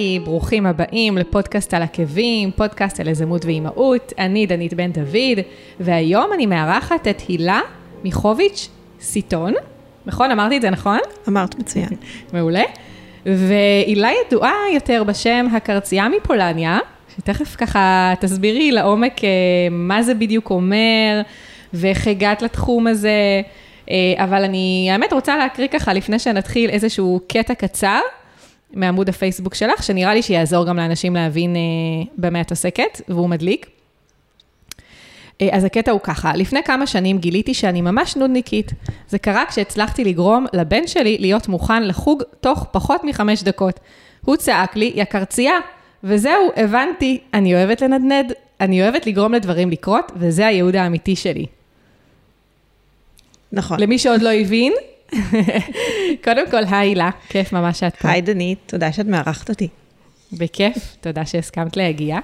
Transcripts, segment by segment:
היי, ברוכים הבאים לפודקאסט על עקבים, פודקאסט על יזמות ואימהות. אני דנית בן דוד, והיום אני מארחת את הילה מיכוביץ' סיטון. נכון? אמרתי את זה נכון? אמרת מצוין. מעולה. והילה ידועה יותר בשם הקרצייה מפולניה, שתכף ככה תסבירי לעומק אה, מה זה בדיוק אומר, ואיך הגעת לתחום הזה. אה, אבל אני, האמת, רוצה להקריא ככה, לפני שנתחיל, איזשהו קטע קצר מעמוד הפייסבוק שלך, שנראה לי שיעזור גם לאנשים להבין אה, במה את עוסקת, והוא מדליק. אה, אז הקטע הוא ככה, לפני כמה שנים גיליתי שאני ממש נודניקית. זה קרה כשהצלחתי לגרום לבן שלי להיות מוכן לחוג תוך פחות מחמש דקות. הוא צעק לי, יא קרצייה, וזהו, הבנתי, אני אוהבת לנדנד, אני אוהבת לגרום לדברים לקרות, וזה הייעוד האמיתי שלי. נכון. למי שעוד לא הבין, קודם כל, היי הילה, כיף ממש שאת פה. היי דנית, תודה שאת מארחת אותי. בכיף, תודה שהסכמת להגיע.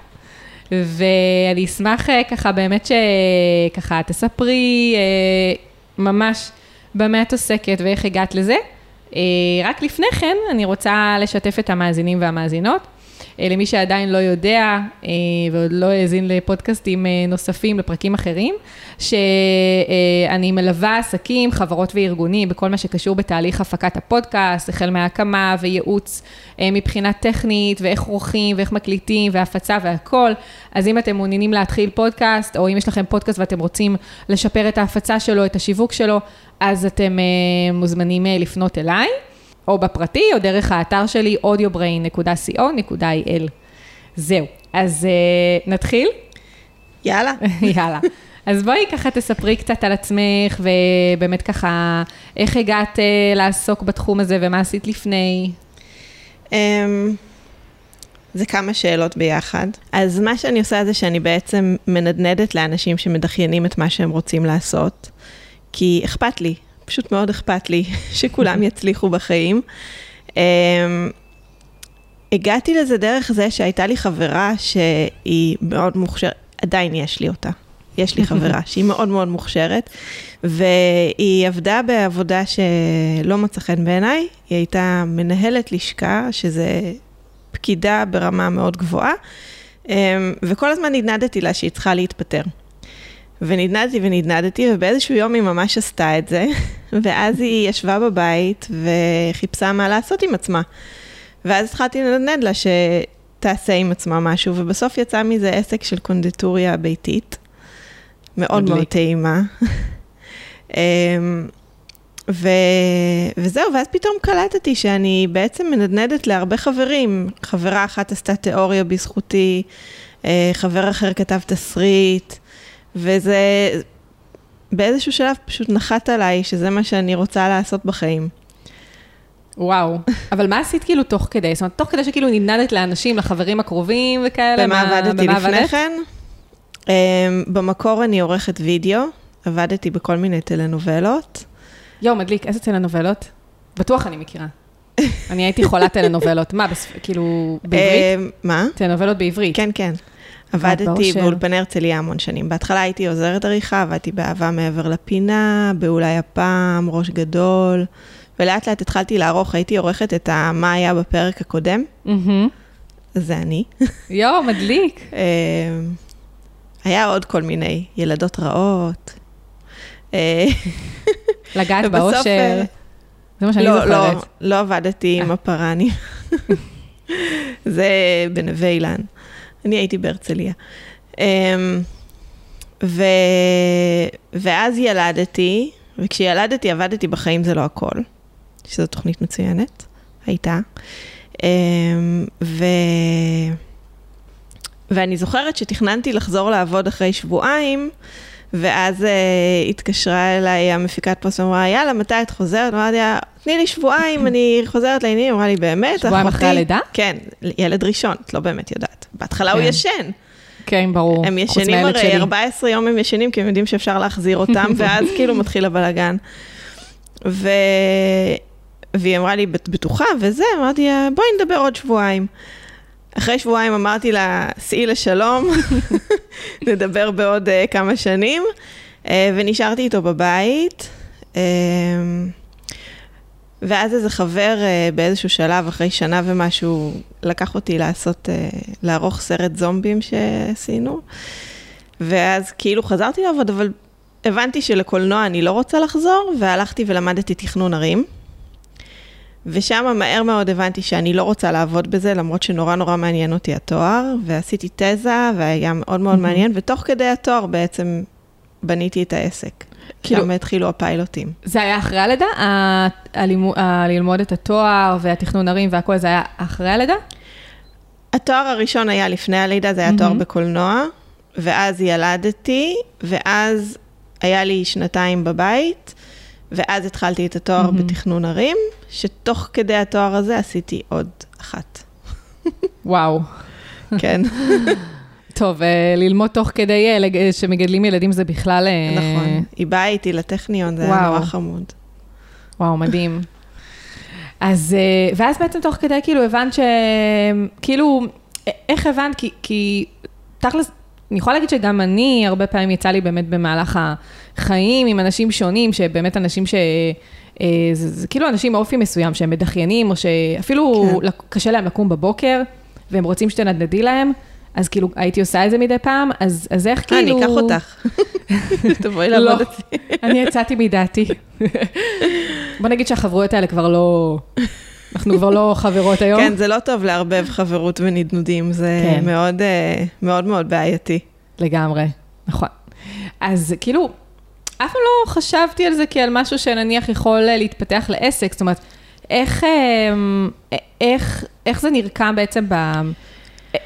ואני אשמח אה, ככה באמת שככה תספרי אה, ממש במה את עוסקת ואיך הגעת לזה. אה, רק לפני כן, אני רוצה לשתף את המאזינים והמאזינות. למי שעדיין לא יודע ועוד לא האזין לפודקאסטים נוספים, לפרקים אחרים, שאני מלווה עסקים, חברות וארגונים בכל מה שקשור בתהליך הפקת הפודקאסט, החל מהקמה וייעוץ מבחינה טכנית, ואיך עורכים ואיך מקליטים והפצה והכל. אז אם אתם מעוניינים להתחיל פודקאסט, או אם יש לכם פודקאסט ואתם רוצים לשפר את ההפצה שלו, את השיווק שלו, אז אתם מוזמנים לפנות אליי. או בפרטי, או דרך האתר שלי, audiobrain.co.il. זהו, אז uh, נתחיל? יאללה. יאללה. אז בואי ככה תספרי קצת על עצמך, ובאמת ככה, איך הגעת uh, לעסוק בתחום הזה, ומה עשית לפני? Um, זה כמה שאלות ביחד. אז מה שאני עושה זה שאני בעצם מנדנדת לאנשים שמדחיינים את מה שהם רוצים לעשות, כי אכפת לי, פשוט מאוד אכפת לי שכולם יצליחו בחיים. Um, הגעתי לזה דרך זה שהייתה לי חברה שהיא מאוד מוכשרת, עדיין יש לי אותה. יש לי חברה שהיא מאוד מאוד מוכשרת, והיא עבדה בעבודה שלא מצא חן בעיניי, היא הייתה מנהלת לשכה, שזה פקידה ברמה מאוד גבוהה, um, וכל הזמן נדנדתי לה שהיא צריכה להתפטר. ונדנדתי ונדנדתי, ובאיזשהו יום היא ממש עשתה את זה, ואז היא ישבה בבית וחיפשה מה לעשות עם עצמה. ואז התחלתי לנדנד לה שתעשה עם עצמה משהו, ובסוף יצא מזה עסק של קונדיטוריה ביתית, מאוד מדליק. מאוד טעימה. אמ, ו... וזהו, ואז פתאום קלטתי שאני בעצם מנדנדת להרבה חברים. חברה אחת עשתה תיאוריה בזכותי, אה, חבר אחר כתב תסריט. וזה באיזשהו שלב פשוט נחת עליי שזה מה שאני רוצה לעשות בחיים. וואו, אבל מה עשית כאילו תוך כדי? זאת אומרת, תוך כדי שכאילו נדנדת לאנשים, לחברים הקרובים וכאלה? במה עבדתי במה לפני כן? Um, במקור אני עורכת וידאו, עבדתי בכל מיני טלנובלות. יואו, מדליק, איזה טלנובלות? בטוח אני מכירה. אני הייתי חולת טלנובלות. מה, כאילו, בעברית? מה? טלנובלות בעברית. כן, כן. עבדתי באולפני הרצליה המון שנים. בהתחלה הייתי עוזרת עריכה, עבדתי באהבה מעבר לפינה, באולי הפעם, ראש גדול, ולאט לאט התחלתי לערוך, הייתי עורכת את ה... מה היה בפרק הקודם. זה אני. יואו, מדליק. אה, היה עוד כל מיני, ילדות רעות. אה, לגעת באושר. אה, זה מה שאני לא, זוכרת. לא, לא עבדתי עם הפרנים. זה בנווה אילן. אני הייתי בהרצליה. אמ, ו... ואז ילדתי, וכשילדתי עבדתי בחיים זה לא הכל, שזו תוכנית מצוינת, הייתה. אמ, ו... ואני זוכרת שתכננתי לחזור לעבוד אחרי שבועיים, ואז uh, התקשרה אליי המפיקת פוסט ואמרה, יאללה, מתי את חוזרת? אמרתי לה, תני לי שבועיים, אני חוזרת לעניינים. אמרה לי, באמת? שבועיים אחרי הלידה? כן, ילד ראשון, את לא באמת יודעת. בהתחלה כן. הוא ישן. כן, ברור. הם ישנים הרי, שלי. 14 יום הם ישנים, כי הם יודעים שאפשר להחזיר אותם, ואז כאילו מתחיל הבלאגן. ו... והיא אמרה לי, בטוחה וזה, אמרתי בואי נדבר עוד שבועיים. אחרי שבועיים אמרתי לה, סעי לשלום, נדבר בעוד uh, כמה שנים, uh, ונשארתי איתו בבית. Uh, ואז איזה חבר uh, באיזשהו שלב, אחרי שנה ומשהו, לקח אותי לעשות, אה, לערוך סרט זומבים שעשינו, ואז כאילו חזרתי לעבוד, אבל הבנתי שלקולנוע אני לא רוצה לחזור, והלכתי ולמדתי תכנון ערים. ושם מהר מאוד הבנתי שאני לא רוצה לעבוד בזה, למרות שנורא נורא מעניין אותי התואר, ועשיתי תזה, והיה מאוד מאוד מעניין, ותוך כדי התואר בעצם בניתי את העסק. כאילו, שם התחילו הפיילוטים. זה היה אחרי הלידה? ה- הלימו- ה- ללמוד את התואר והתכנון ערים והכל, זה היה אחרי הלידה? התואר הראשון היה לפני הלידה, זה היה תואר בקולנוע, ואז ילדתי, ואז היה לי שנתיים בבית, ואז התחלתי את התואר בתכנון ערים, שתוך כדי התואר הזה עשיתי עוד אחת. וואו. כן, טוב, אה, ללמוד תוך כדי אה, לג- שמגדלים ילדים זה בכלל... אה, נכון. היא באה איתי לטכניון, זה היה. נורא חמוד. וואו, מדהים. אז, אה, ואז בעצם תוך כדי כאילו הבנת ש... כאילו, איך הבנת? כי, כי תכלס, אני יכולה להגיד שגם אני, הרבה פעמים יצא לי באמת במהלך החיים עם אנשים שונים, שבאמת אנשים ש... אה, זה, זה כאילו אנשים מאופי מסוים שהם מדחיינים, או שאפילו כן. קשה להם לקום בבוקר, והם רוצים שתנדנדי להם, אז כאילו הייתי עושה את זה מדי פעם, אז, אז איך אה, כאילו... אני אקח אותך. תבואי לא, לעבוד אצלי. אני יצאתי מדעתי. בוא נגיד שהחברויות האלה כבר לא... אנחנו כבר לא חברות היום. כן, זה לא טוב לערבב חברות ונדנודים, זה כן. מאוד אה, מאוד מאוד בעייתי. לגמרי, נכון. אז כאילו, אף פעם לא חשבתי על זה כעל משהו שנניח יכול אה, להתפתח לעסק, זאת אומרת, איך, אמ, איך, איך זה נרקם בעצם ב...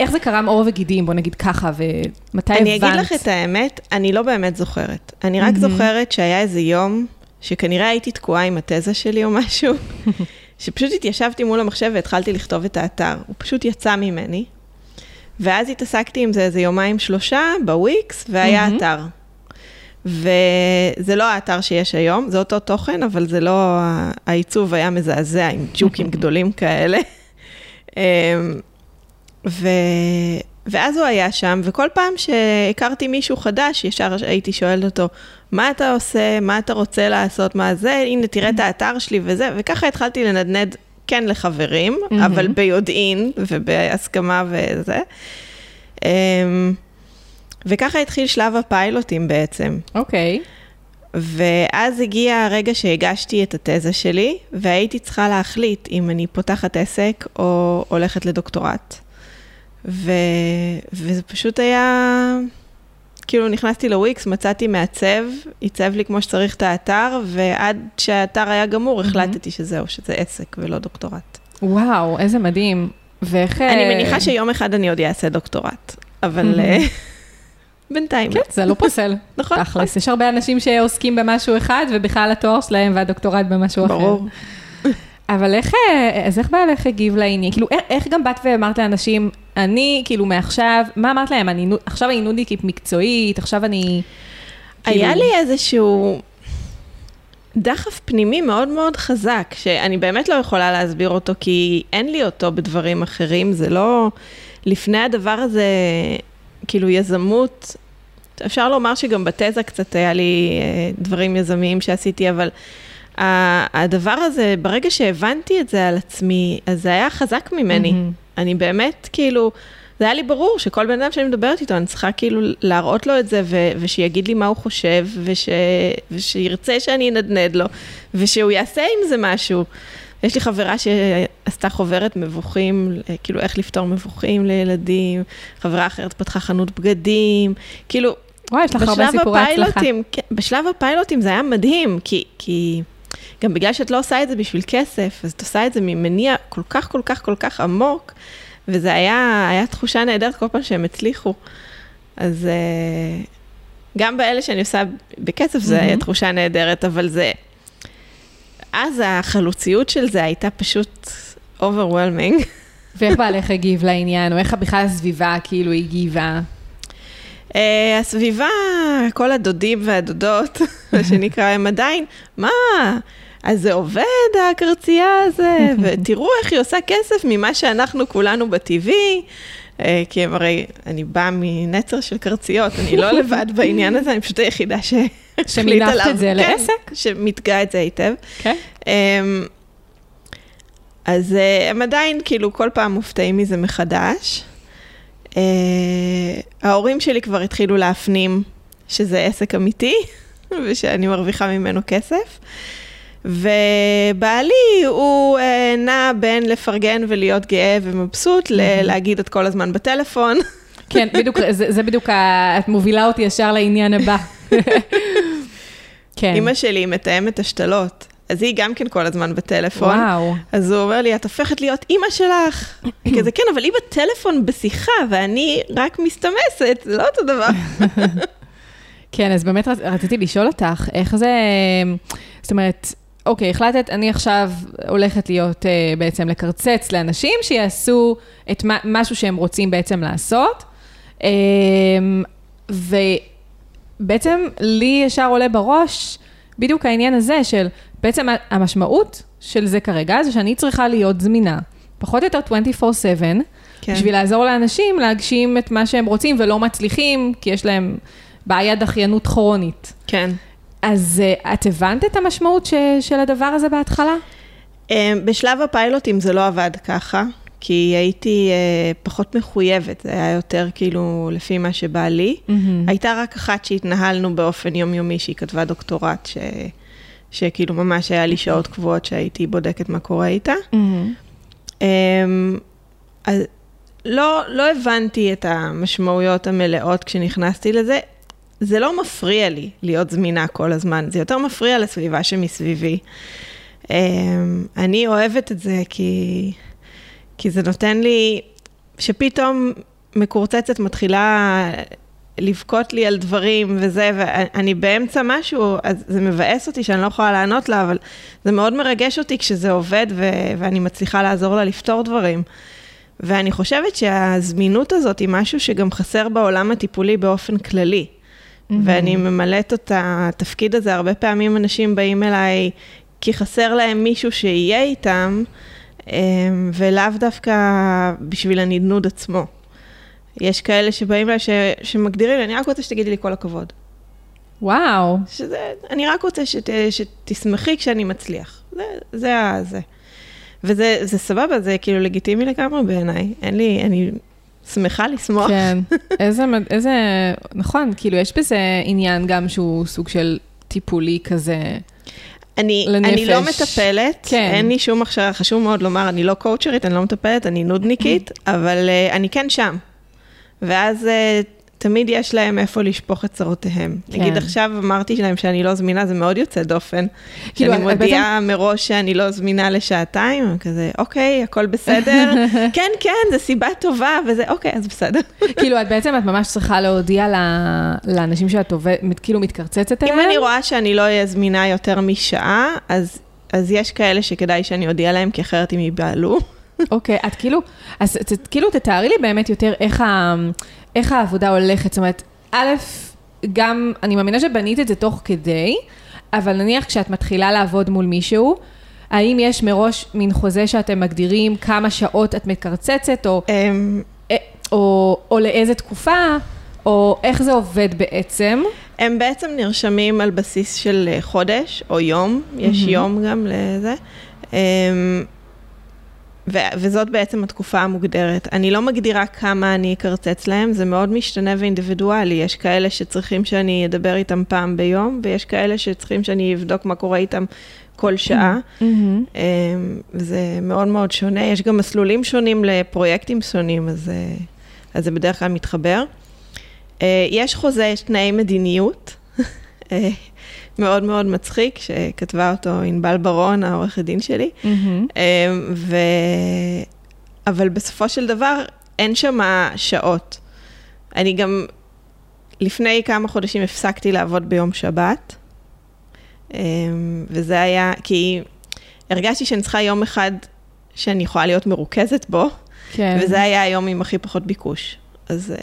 איך זה קרם עור וגידים, בוא נגיד ככה, ומתי הבנת? אני אגיד לך את האמת, אני לא באמת זוכרת. אני רק זוכרת שהיה איזה יום, שכנראה הייתי תקועה עם התזה שלי או משהו, שפשוט התיישבתי מול המחשב והתחלתי לכתוב את האתר. הוא פשוט יצא ממני, ואז התעסקתי עם זה איזה יומיים שלושה בוויקס, והיה מהמם. אתר. וזה לא האתר שיש היום, זה אותו תוכן, אבל זה לא, העיצוב היה מזעזע עם ג'וקים גדולים כאלה. ו... ואז הוא היה שם, וכל פעם שהכרתי מישהו חדש, ישר הייתי שואלת אותו, מה אתה עושה, מה אתה רוצה לעשות, מה זה, הנה תראה את האתר שלי וזה, וככה התחלתי לנדנד כן לחברים. אבל ביודעין ובהסכמה וזה. אמ, וככה התחיל שלב הפיילוטים בעצם. אוקיי. ואז הגיע הרגע שהגשתי את התזה שלי, והייתי צריכה להחליט אם אני פותחת עסק או הולכת לדוקטורט. ו... וזה פשוט היה... כאילו נכנסתי לוויקס, מצאתי מעצב, עיצב לי כמו שצריך את האתר, ועד שהאתר היה גמור, החלטתי שזהו, שזה עסק ולא דוקטורט. וואו, איזה מדהים. ואיך... אני אה, מניחה שיום אחד אני עוד אעשה דוקטורט, אבל אה, בינתיים כן. זה לא פוסל. נכון, תכלס, יש הרבה אנשים שעוסקים במשהו אחד, ובכלל התואר שלהם והדוקטורט במשהו אחר. ברור. אבל איך, אה, אז איך בעלך הגיב לעניין? כאילו, איך, איך גם באת ואמרת לאנשים, אני, כאילו, מעכשיו, מה אמרת להם? אני, עכשיו אני נודניקית מקצועית, עכשיו אני... היה כאילו- לי איזשהו דחף פנימי מאוד מאוד חזק, שאני באמת לא יכולה להסביר אותו, כי אין לי אותו בדברים אחרים, זה לא... לפני הדבר הזה, כאילו יזמות, אפשר לומר שגם בתזה קצת היה לי אה, דברים יזמיים שעשיתי, אבל הדבר הזה, ברגע שהבנתי את זה על עצמי, אז זה היה חזק ממני. מהמם. אני באמת, כאילו, זה היה לי ברור שכל בן אדם שאני מדברת איתו, אני צריכה כאילו להראות לו את זה, ו- ושיגיד לי מה הוא חושב, וש- ושירצה שאני אנדנד לו, ושהוא יעשה עם זה משהו. יש לי חברה שעשתה חוברת מבוכים, כאילו איך לפתור מבוכים לילדים, חברה אחרת פתחה חנות בגדים, כאילו, וואי, יש לך הרבה סיפורי הצלחה. כן, בשלב הפיילוטים זה היה מדהים, כי, כי גם בגלל שאת לא עושה את זה בשביל כסף, אז את עושה את זה ממניע כל כך, כל כך, כל כך עמוק, וזה היה, היה תחושה נהדרת כל פעם שהם הצליחו. אז אה, גם באלה שאני עושה בכסף זה היה מהמם. תחושה נהדרת, אבל זה... אז החלוציות של זה הייתה פשוט overwhelming. ואיך בעלך הגיב לעניין, או איך בכלל הסביבה כאילו הגיבה? Uh, הסביבה, כל הדודים והדודות, מה שנקרא, הם עדיין, מה? אז זה עובד, הקרצייה הזה, ותראו איך היא עושה כסף ממה שאנחנו כולנו בטבעי. Uh, כי הם הרי, אני באה מנצר של קרציות, אני לא לבד בעניין הזה, אני פשוט היחידה שהחליט שמינפת עליו. את זה כן, לעסק? שמתגה את זה היטב. כן. Um, אז uh, הם עדיין כאילו כל פעם מופתעים מזה מחדש. Uh, ההורים שלי כבר התחילו להפנים שזה עסק אמיתי ושאני מרוויחה ממנו כסף. ובעלי הוא uh, נע בין לפרגן ולהיות גאה ומבסוט ללהגיד את כל הזמן בטלפון. כן, בדיוק, זה, זה בדיוק, ה... את מובילה אותי ישר לעניין הבא. כן. אימא שלי מתאמת השתלות. אז היא גם כן כל הזמן בטלפון. וואו. אז הוא אומר לי, את הופכת להיות אימא שלך. כזה, כן, אבל היא בטלפון בשיחה, ואני רק מסתמסת, זה לא אותו דבר. כן, אז באמת רציתי לשאול אותך, איך זה, זאת אומרת, אוקיי, החלטת, אני עכשיו הולכת להיות uh, בעצם לקרצץ לאנשים שיעשו את מה, משהו שהם רוצים בעצם לעשות. Um, ובעצם לי ישר עולה בראש בדיוק העניין הזה של בעצם המשמעות של זה כרגע, זה שאני צריכה להיות זמינה, פחות או יותר 24/7, כן. בשביל לעזור לאנשים להגשים את מה שהם רוצים ולא מצליחים, כי יש להם בעיית דחיינות כרונית. כן. אז uh, את הבנת את המשמעות ש, של הדבר הזה בהתחלה? Um, בשלב הפיילוטים זה לא עבד ככה, כי הייתי uh, פחות מחויבת, זה היה יותר כאילו לפי מה שבא לי. Mm-hmm. הייתה רק אחת שהתנהלנו באופן יומיומי, שהיא כתבה דוקטורט, ש... שכאילו ממש היה לי שעות קבועות שהייתי בודקת מה קורה איתה. Mm-hmm. אז לא, לא הבנתי את המשמעויות המלאות כשנכנסתי לזה. זה לא מפריע לי להיות זמינה כל הזמן, זה יותר מפריע לסביבה שמסביבי. אמ, אני אוהבת את זה כי, כי זה נותן לי, שפתאום מקורצצת מתחילה לבכות לי על דברים וזה, ואני באמצע משהו, אז זה מבאס אותי שאני לא יכולה לענות לה, אבל זה מאוד מרגש אותי כשזה עובד ו- ואני מצליחה לעזור לה לפתור דברים. ואני חושבת שהזמינות הזאת היא משהו שגם חסר בעולם הטיפולי באופן כללי. Mm-hmm. ואני ממלאת את התפקיד הזה, הרבה פעמים אנשים באים אליי כי חסר להם מישהו שיהיה איתם, אמ, ולאו דווקא בשביל הנדנוד עצמו. יש כאלה שבאים אליי ש, שמגדירים לי, אני רק רוצה שתגידי לי כל הכבוד. וואו. שזה, אני רק רוצה שת, שתשמחי כשאני מצליח. זה, זה ה... זה. וזה זה סבבה, זה כאילו לגיטימי לגמרי בעיניי. אין לי, אני שמחה לשמוח. כן, איזה, איזה, נכון, כאילו יש בזה עניין גם שהוא סוג של טיפולי כזה. אני, לנפש. אני לא מטפלת, כן. אין לי שום הכשרה, חשוב מאוד לומר, אני לא קואוצ'רית, אני לא מטפלת, אני נודניקית, אבל uh, אני כן שם. ואז uh, תמיד יש להם איפה לשפוך את צרותיהם. כן. נגיד עכשיו אמרתי להם שאני לא זמינה, זה מאוד יוצא דופן. כאילו, שאני מודיעה בעצם... מראש שאני לא זמינה לשעתיים, כזה, אוקיי, הכל בסדר. כן, כן, זו סיבה טובה, וזה, אוקיי, אז בסדר. כאילו, את בעצם, את ממש צריכה להודיע לאנשים שאת עובדת, כאילו מתקרצצת אליהם? אם אני רואה שאני לא אהיה זמינה יותר משעה, אז, אז יש כאלה שכדאי שאני אודיע להם, כי אחרת הם ייבהלו. אוקיי, את כאילו, אז כאילו תתארי לי באמת יותר איך ה... איך העבודה הולכת? זאת אומרת, א', גם, אני מאמינה שבנית את זה תוך כדי, אבל נניח כשאת מתחילה לעבוד מול מישהו, האם יש מראש מין חוזה שאתם מגדירים כמה שעות את מקרצצת, או, אמ, אה, או, או לאיזה תקופה, או איך זה עובד בעצם? הם בעצם נרשמים על בסיס של אה, חודש או יום, יש. יום גם לזה. אמ, ו- וזאת בעצם התקופה המוגדרת. אני לא מגדירה כמה אני אקרצץ להם, זה מאוד משתנה ואינדיבידואלי. יש כאלה שצריכים שאני אדבר איתם פעם ביום, ויש כאלה שצריכים שאני אבדוק מה קורה איתם כל שעה. Mm-hmm. זה מאוד מאוד שונה. יש גם מסלולים שונים לפרויקטים שונים, אז, אה, אז זה בדרך כלל מתחבר. אה, יש חוזה, יש תנאי מדיניות. אה, מאוד מאוד מצחיק, שכתבה אותו ענבל ברון, העורכת דין שלי. Mm-hmm. ו... אבל בסופו של דבר, אין שם שעות. אני גם, לפני כמה חודשים הפסקתי לעבוד ביום שבת, אמ, וזה היה, כי הרגשתי שאני צריכה יום אחד שאני יכולה להיות מרוכזת בו, כן. וזה היה היום עם הכי פחות ביקוש. אז...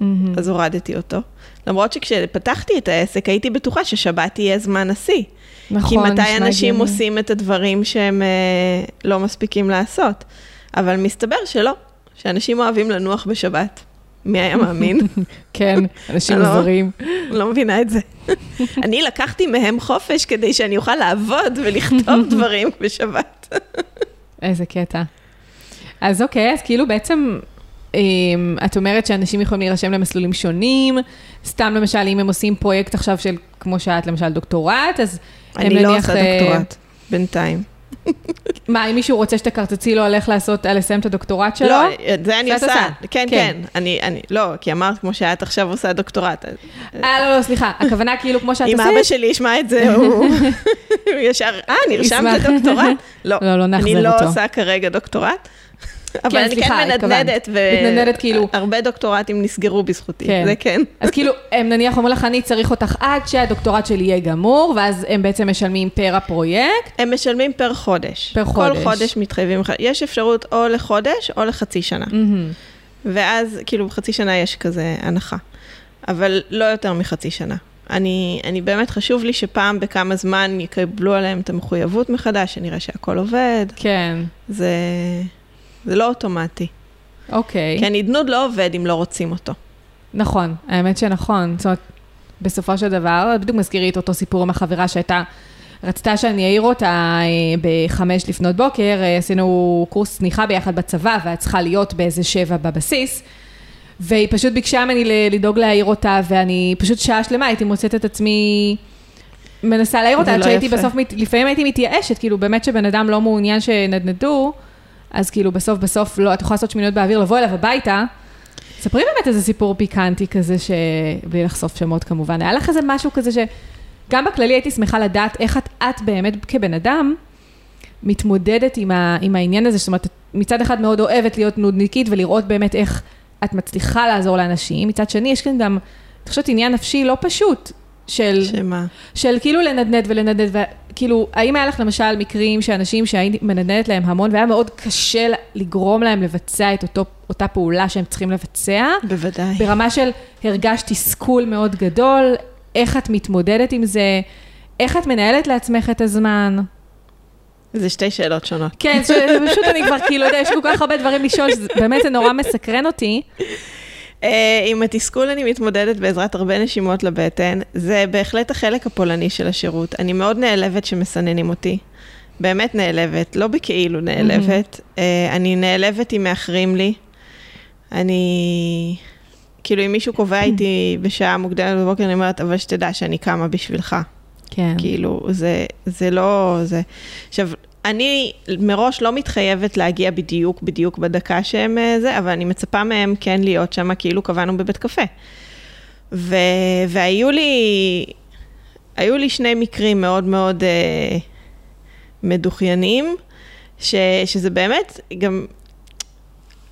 mm-hmm. אז הורדתי אותו. למרות שכשפתחתי את העסק הייתי בטוחה ששבת יהיה זמן השיא. נכון, כי מתי אנשים גמי. עושים את הדברים שהם אה, לא מספיקים לעשות. אבל מסתבר שלא, שאנשים אוהבים לנוח בשבת. מי היה מאמין? כן, אנשים מוזרים. לא, לא מבינה את זה. אני לקחתי מהם חופש כדי שאני אוכל לעבוד ולכתוב דברים בשבת. איזה קטע. אז אוקיי, אז כאילו בעצם, את אומרת שאנשים יכולים להירשם למסלולים שונים, סתם למשל, אם הם עושים פרויקט עכשיו של, כמו שאת, למשל דוקטורט, אז הם אני לא נניח, עושה אה, דוקטורט, בינתיים. מה, אם מישהו רוצה שתקרצצי לו על איך לעשות, על לסיים את הדוקטורט שלו? לא, את זה אני עושה. כן, כן. כן. אני, אני, לא, כי אמרת כמו שאת עכשיו עושה דוקטורט. אה, לא, לא, סליחה, הכוונה כאילו כמו שאת אם עושה, אבא שלי ישמע את זה, הוא ישר, אה, נרשמת. לדוקטורט? לא, לא, לא אני לא אותו. עושה כרגע דוקטורט. אבל כן, אני סליחה, כן התכוונת. מנדנדת, מתנדנדת כאילו. והרבה דוקטורטים נסגרו בזכותי, כן. זה כן. אז כאילו, הם נניח אומרים לך, אני צריך אותך עד שהדוקטורט שלי יהיה גמור, ואז הם בעצם משלמים פר הפרויקט. הם משלמים פר חודש. פר חודש. כל חודש מתחייבים לך. יש אפשרות או לחודש או לחצי שנה. מהמם. ואז כאילו בחצי שנה יש כזה הנחה. אבל לא יותר מחצי שנה. אני, אני באמת חשוב לי שפעם בכמה זמן יקבלו עליהם את המחויבות מחדש, שנראה שהכל עובד. כן, זה, זה לא אוטומטי. אוקיי. כי הנדנוד לא עובד אם לא רוצים אותו. נכון, האמת שנכון. זאת אומרת, בסופו של דבר, בדיוק מזכירי את אותו סיפור עם החברה שהייתה, רצתה שאני אעיר אותה אה, בחמש לפנות בוקר, אה, עשינו קורס צניחה ביחד בצבא, ואת צריכה להיות באיזה שבע בבסיס, והיא פשוט ביקשה ממני לדאוג להעיר אותה, ואני פשוט שעה שלמה הייתי מוצאת את עצמי מנסה להעיר אותה, עד לא שהייתי יפה. בסוף, לפעמים הייתי מתייאשת, כאילו באמת שבן אדם לא מעוניין שנדנדו, אז כאילו בסוף בסוף לא, את יכולה לעשות שמיניות באוויר, לבוא אליו הביתה. ספרי באמת איזה סיפור פיקנטי כזה, ש... בלי לחשוף שמות כמובן. היה לך איזה משהו כזה שגם בכללי הייתי שמחה לדעת איך את, את באמת כבן אדם מתמודדת עם, ה... עם העניין הזה, זאת אומרת, מצד אחד מאוד אוהבת להיות נודניקית ולראות באמת איך את מצליחה לעזור לאנשים, מצד שני יש כאן גם, אני חושבת, עניין נפשי לא פשוט של... שמה? של כאילו לנדנד ולנדנד, וכאילו, האם היה לך למשל מקרים שאנשים שהייתי מנדנדת להם המון, והיה מאוד קשה לגרום להם לבצע את אותו, אותה פעולה שהם צריכים לבצע, בוודאי. ברמה של הרגשת תסכול מאוד גדול, איך את מתמודדת עם זה, איך את מנהלת לעצמך את הזמן? זה שתי שאלות שונות. כן, פשוט אני כבר כאילו, יודע, יש כל כך הרבה דברים לשאול, שבאמת זה נורא מסקרן אותי. אה, עם התסכול אני מתמודדת בעזרת הרבה נשימות לבטן. זה בהחלט החלק הפולני של השירות. אני מאוד נעלבת שמסננים אותי. באמת נעלבת, לא בכאילו נעלבת. אה, אני נעלבת אם מאחרים לי. אני... כאילו, אם מישהו קובע איתי בשעה מוקדמת בבוקר, אני אומרת, אבל שתדע שאני קמה בשבילך. כן. כאילו, זה, זה לא... זה... עכשיו, אני מראש לא מתחייבת להגיע בדיוק, בדיוק בדקה שהם אה, זה, אבל אני מצפה מהם כן להיות שם, כאילו קבענו בבית קפה. ו... והיו לי... היו לי שני מקרים מאוד מאוד אה, מדוכיינים, ש... שזה באמת גם...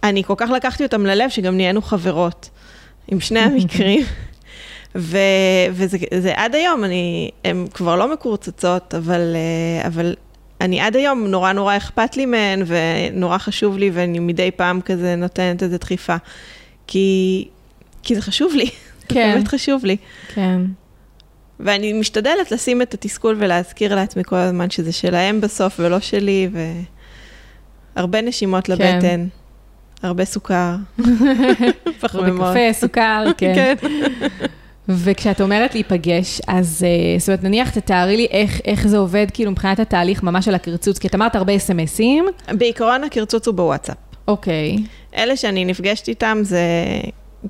אני כל כך לקחתי אותם ללב, שגם נהיינו חברות עם שני המקרים. ו, וזה זה עד היום, אני, הן כבר לא מקורצצות, אבל, אה, אבל אני עד היום, נורא נורא אכפת לי מהן, ונורא חשוב לי, ואני מדי פעם כזה נותנת איזה דחיפה. כי, כי זה חשוב לי, כן. זה באמת חשוב לי. כן. ואני משתדלת לשים את התסכול ולהזכיר לעצמי כל הזמן שזה שלהם בסוף ולא שלי, והרבה נשימות כן. לבטן, הרבה סוכר, פחמימות. קפה, סוכר, כן. וכשאת אומרת להיפגש, אז אה, זאת אומרת, נניח תתארי לי איך, איך זה עובד, כאילו, מבחינת התהליך ממש של הקרצוץ, כי את אמרת הרבה אסמסים, בעיקרון הקרצוץ הוא בוואטסאפ. אוקיי, אלה שאני נפגשת איתם זה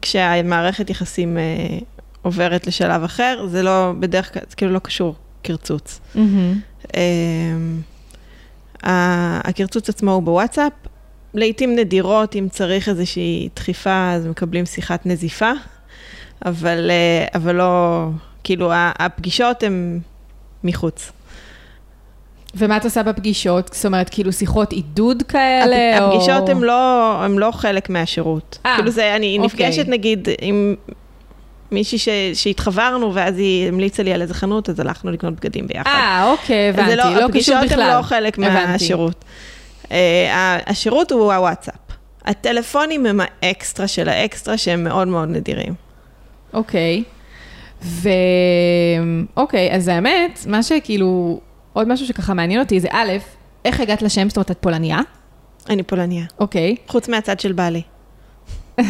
כשהמערכת יחסים אה, עוברת לשלב אחר, זה לא, בדרך כלל, זה כאילו לא קשור קרצוץ. מהמם. אה, הקרצוץ עצמו הוא בוואטסאפ. לעתים נדירות, אם צריך איזושהי דחיפה, אז מקבלים שיחת נזיפה, אבל, אה, אבל לא, כאילו, הפגישות הן מחוץ. ומה את עושה בפגישות? זאת אומרת, כאילו שיחות עידוד כאלה, או... הפגישות הן לא, הן לא חלק מהשירות. אה, כאילו זה, אני אוקיי. נפגשת נגיד עם מישהי ש, שהתחברנו, ואז היא המליצה לי על איזה חנות, אז הלכנו לקנות בגדים ביחד. אה, אוקיי, הבנתי, זה לא, קשור הפגישות בכלל. הן לא חלק הבנתי. מהשירות. ה- השירות הוא הוואטסאפ. הטלפונים הם האקסטרה של האקסטרה, שהם מאוד מאוד נדירים. אוקיי. ו... אוקיי, אז האמת, מה שכאילו, עוד משהו שככה מעניין אותי זה א', איך הגעת לשם? זאת אומרת, את פולניה? אני פולניה. אוקיי. חוץ מהצד של בעלי.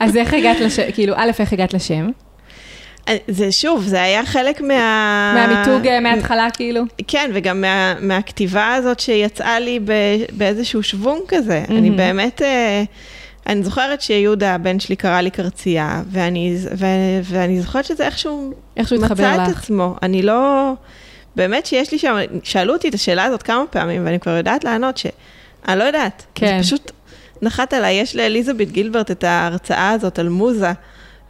אז איך הגעת לשם? כאילו, א', איך הגעת לשם? זה שוב, זה היה חלק מה... מהמיתוג אה, מההתחלה כאילו? כן, וגם מה, מהכתיבה הזאת שיצאה לי ב, באיזשהו שוונג כזה. Mm-hmm. אני באמת, אה, אני זוכרת שיהודה, הבן שלי, קרא לי קרצייה, ואני, ו, ואני זוכרת שזה איכשהו, איכשהו מצא את עצמו. אני לא... באמת שיש לי שם, שאלו אותי את השאלה הזאת כמה פעמים, ואני כבר יודעת לענות שאני לא יודעת. כן. זה פשוט נחת עליי, יש לאליזבת גילברט את ההרצאה הזאת על מוזה.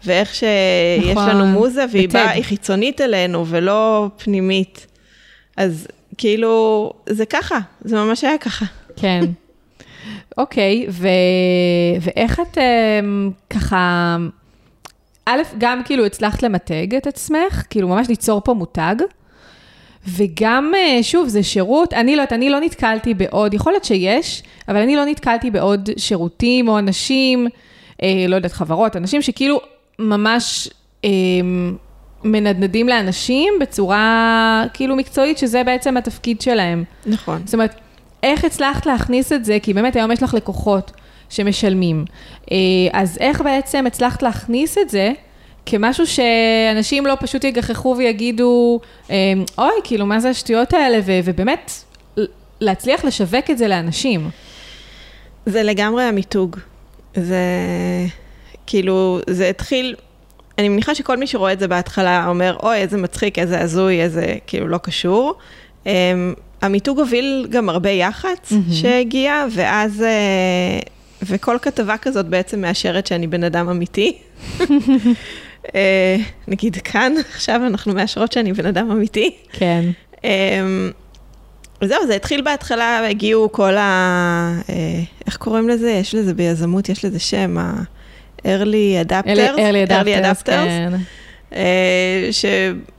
ואיך שיש נכון, לנו מוזה, והיא באה, היא חיצונית אלינו ולא פנימית. אז כאילו, זה ככה, זה ממש היה ככה. כן. אוקיי, ו... ואיך את um, ככה, א', גם כאילו הצלחת למתג את עצמך, כאילו ממש ליצור פה מותג, וגם, אה, שוב, זה שירות, אני לא יודעת, אני לא נתקלתי בעוד, יכול להיות שיש, אבל אני לא נתקלתי בעוד שירותים או אנשים, אה, לא יודעת, חברות, אנשים שכאילו ממש אה, מנדנדים לאנשים בצורה כאילו מקצועית, שזה בעצם התפקיד שלהם. נכון. זאת אומרת, איך הצלחת להכניס את זה? כי באמת היום יש לך לקוחות שמשלמים. אה, אז איך בעצם הצלחת להכניס את זה? כמשהו שאנשים לא פשוט יגחכו ויגידו, אה, אוי, כאילו, מה זה השטויות האלה? ו- ובאמת, להצליח לשווק את זה לאנשים. זה לגמרי המיתוג. זה... כאילו, זה התחיל, אני מניחה שכל מי שרואה את זה בהתחלה אומר, אוי, איזה מצחיק, איזה הזוי, איזה, כאילו, לא קשור. המיתוג הוביל גם הרבה יח"צ mm-hmm. שהגיע, ואז, uh, וכל כתבה כזאת בעצם מאשרת שאני בן אדם אמיתי. uh, נגיד כאן, עכשיו אנחנו מאשרות שאני בן אדם אמיתי. כן. Um, וזהו, זה התחיל בהתחלה, הגיעו כל ה... איך קוראים לזה? יש לזה ביזמות, יש לזה שם, ה... early adapters, early adapters, כן.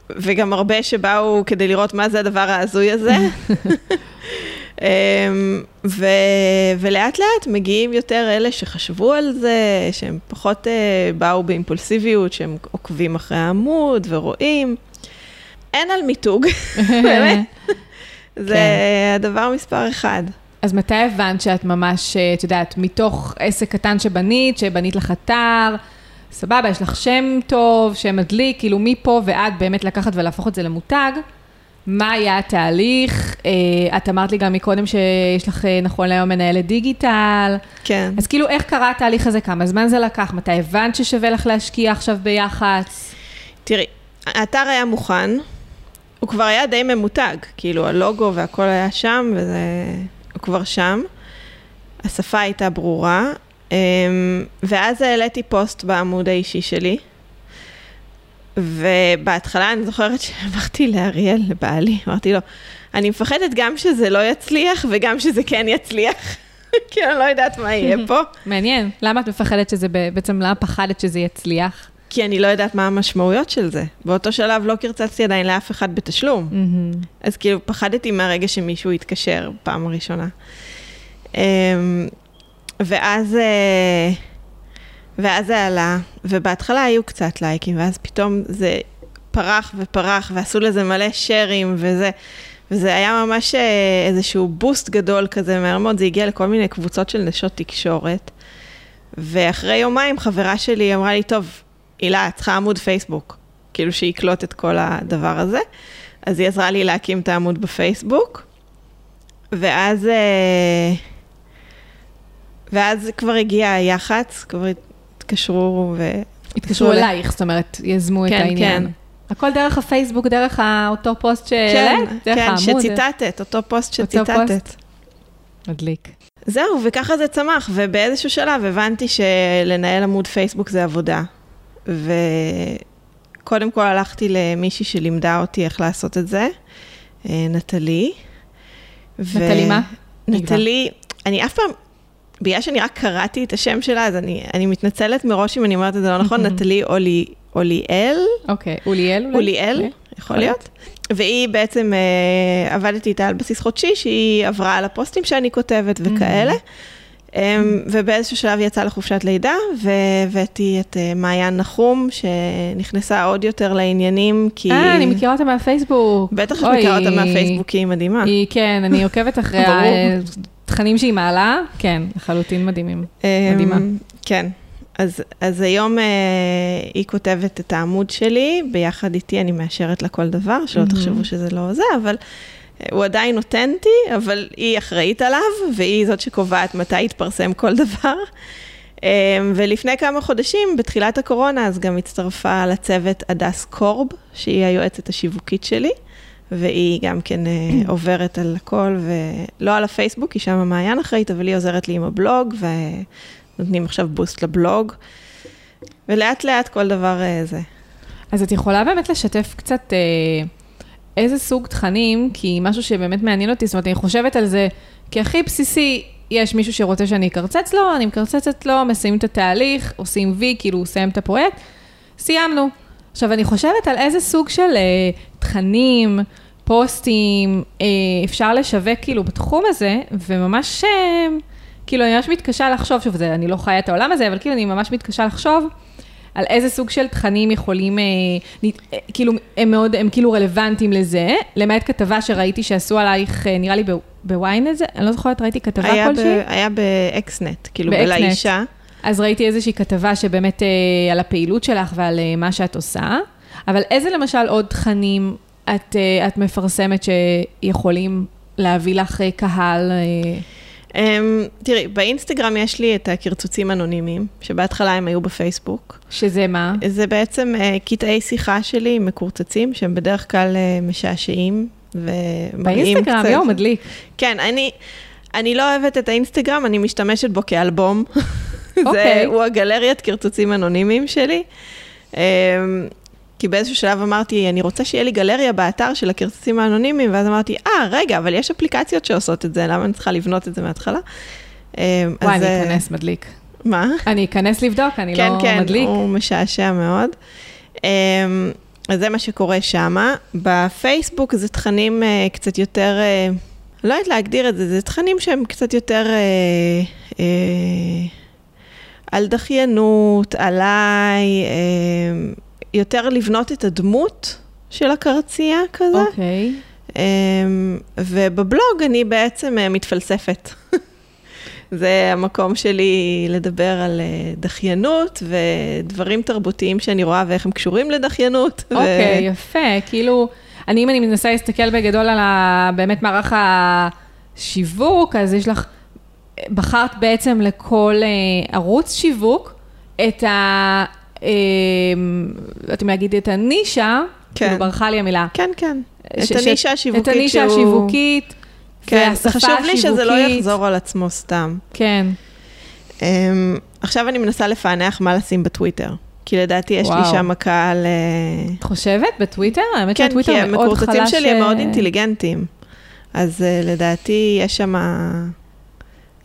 אה. וגם הרבה שבאו כדי לראות מה זה הדבר ההזוי הזה. אמ, ו... ולאט לאט מגיעים יותר אלה שחשבו על זה, שהם פחות uh, באו באימפולסיביות, שהם עוקבים אחרי העמוד ורואים. אין על מיתוג, באמת. זה כן. הדבר מספר אחד. אז מתי הבנת שאת ממש, אה, את יודעת, מתוך עסק קטן שבנית, שבנית לך אתר, סבבה, יש לך שם טוב, שם מדליק, כאילו מפה ועד באמת לקחת ולהפוך את זה למותג, מה היה התהליך? אה, את אמרת לי גם מקודם שיש לך אה, נכון להיום מנהלת דיגיטל. כן. אז כאילו, איך קרה התהליך הזה? כמה זמן זה לקח? מתי הבנת ששווה לך להשקיע עכשיו ביח"צ? תראי, האתר היה מוכן, הוא כבר היה די ממותג, כאילו הלוגו והכל היה שם, וזה... הוא כבר שם, השפה הייתה ברורה, ואז העליתי פוסט בעמוד האישי שלי, ובהתחלה אני זוכרת שאמרתי לאריאל, לבעלי, אמרתי לו, אני מפחדת גם שזה לא יצליח וגם שזה כן יצליח. כי אני לא יודעת מה יהיה פה. מעניין, למה את מפחדת שזה, בעצם למה פחדת שזה יצליח? כי אני לא יודעת מה המשמעויות של זה. באותו שלב לא קרצצתי עדיין לאף אחד בתשלום. אז כאילו פחדתי מהרגע שמישהו יתקשר פעם ראשונה. ואז, אה, ואז זה עלה, ובהתחלה היו קצת לייקים, ואז פתאום זה פרח ופרח, ועשו לזה מלא שרים וזה. וזה היה ממש אה, איזשהו בוסט גדול כזה, מהר מאוד זה הגיע לכל מיני קבוצות של נשות תקשורת. ואחרי יומיים חברה שלי אמרה לי, טוב, הילה, את צריכה עמוד פייסבוק, כאילו שיקלוט את כל הדבר הזה. אז היא עזרה לי להקים את העמוד בפייסבוק, ואז, אה, ואז כבר הגיע היח"צ, כבר התקשרו ו... התקשרו אלייך, זאת אומרת, יזמו כן, את העניין. כן. הכל דרך הפייסבוק, דרך אותו פוסט שהעלית? כן, דרך כן. שציטטת, אותו פוסט שציטטת. אותו פוסט. מדליק. זהו, וככה זה צמח, ובאיזשהו שלב הבנתי שלנהל עמוד פייסבוק זה עבודה. וקודם כל הלכתי למישהי שלימדה אותי איך לעשות את זה, אה, נטלי. נטלי מה? נטלי, אני אף פעם, בגלל שאני רק קראתי את השם שלה, אז אני, אני מתנצלת מראש אם אני אומרת את זה לא נכון, נטלי אולי, אוליאל. אוקיי, אוליאל אולי? אוליאל, אוקיי. יכול להיות. והיא בעצם, uh, עבדתי איתה על בסיס חודשי, שהיא עברה על הפוסטים שאני כותבת וכאלה. אמ, ובאיזשהו שלב יצאה לחופשת לידה, והבאתי את אה, מעיין נחום, שנכנסה עוד יותר לעניינים, כי... אה, אני מכירה אותה מהפייסבוק. בטח את מכירה אותה מהפייסבוק, כי היא מדהימה. היא, כן, אני עוקבת אחרי התכנים שהיא מעלה, כן, לחלוטין מדהימים. אמ, מדהימה. כן. אז, אז היום אה, היא כותבת את העמוד שלי, ביחד איתי אני מאשרת לה כל דבר, שלא מהמם. תחשבו שזה לא זה, אבל אה, הוא עדיין אותנטי, אבל היא אחראית עליו, והיא זאת שקובעת מתי יתפרסם כל דבר. אה, ולפני כמה חודשים, בתחילת הקורונה, אז גם הצטרפה לצוות הדס קורב, שהיא היועצת השיווקית שלי, והיא גם כן אה, עוברת על הכל, ולא על הפייסבוק, היא שם המעיין אחראית, אבל היא עוזרת לי עם הבלוג, ונותנים עכשיו בוסט לבלוג, ולאט לאט כל דבר אה, זה. אז את יכולה באמת לשתף קצת אה, איזה סוג תכנים, כי משהו שבאמת מעניין אותי, זאת אומרת, אני חושבת על זה כהכי בסיסי, יש מישהו שרוצה שאני אקרצץ לו, אני מקרצצת לו, מסיימים את התהליך, עושים וי, כאילו הוא סיים את הפרויקט, סיימנו. עכשיו, אני חושבת על איזה סוג של אה, תכנים, פוסטים, אה, אפשר לשווק כאילו בתחום הזה, וממש, אה, כאילו, אני ממש מתקשה לחשוב, שוב, זה, אני לא חיה את העולם הזה, אבל כאילו, אני ממש מתקשה לחשוב על איזה סוג של תכנים יכולים, אה, אה, כאילו, הם מאוד, הם כאילו רלוונטיים לזה, למעט כתבה שראיתי שעשו עלייך, אה, נראה לי ב- ב ynet זה, אני לא זוכרת, ראיתי כתבה כלשהי. היה ב Xnet, כאילו ב Xnet. בלאישה. אז ראיתי איזושהי כתבה שבאמת אה, על הפעילות שלך ועל אה, מה שאת עושה, אבל איזה למשל עוד תכנים את, אה, את מפרסמת שיכולים להביא לך אה, קהל? אה, Um, תראי, באינסטגרם יש לי את הקרצוצים אנונימיים, שבהתחלה הם היו בפייסבוק. שזה מה? זה בעצם uh, קטעי שיחה שלי עם מקורצצים, שהם בדרך כלל uh, משעשעים ומראים באינסטגרם, קצת. יואו, מדליק. כן, אני, אני לא אוהבת את האינסטגרם, אני משתמשת בו כאלבום. אוקיי. זה, הוא הגלריית קרצוצים אנונימיים שלי. Um, כי באיזשהו שלב אמרתי, אני רוצה שיהיה לי גלריה באתר של הקרצוצים האנונימיים, ואז אמרתי, אה, רגע, אבל יש אפליקציות שעושות את זה, למה אני צריכה לבנות את זה מההתחלה? Um, וואי, אז, אני אה, אכנס, מדליק. מה? אני אכנס לבדוק, אני כן, לא כן, מדליק. הוא משעשע מאוד. Um, אז זה מה שקורה שמה. בפייסבוק זה תכנים uh, קצת יותר, uh, לא יודעת להגדיר את זה, זה תכנים שהם קצת יותר על דחיינות, עליי, uh, יותר לבנות את הדמות של הקרצייה כזה. אוקיי. Um, ובבלוג אני בעצם uh, מתפלספת. זה המקום שלי לדבר על uh, דחיינות ודברים תרבותיים שאני רואה ואיך הם קשורים לדחיינות. ו- אוקיי, יפה, כאילו, אני, אם אני מנסה להסתכל בגדול על ה, באמת מערך השיווק, אז יש לך, בחרת בעצם לכל אה, ערוץ שיווק את ה... אה, אם להגיד את הנישה, כן. כאילו ברחה לי המילה. כן, כן. ש- את הנישה השיווקית את הנישה שהוא- השיווקית, כן, והשפה חשוב לי שזה לא השיווקית. יחזור על עצמו סתם. כן, Um, עכשיו אני מנסה לפענח מה לשים בטוויטר. כי לדעתי יש לי וואו. שם קהל... אה, את חושבת בטוויטר? האמת כן, שהטוויטר כי מאוד חלש. המקורצצים שלי הם מאוד אינטליגנטים. אז uh, לדעתי יש שם...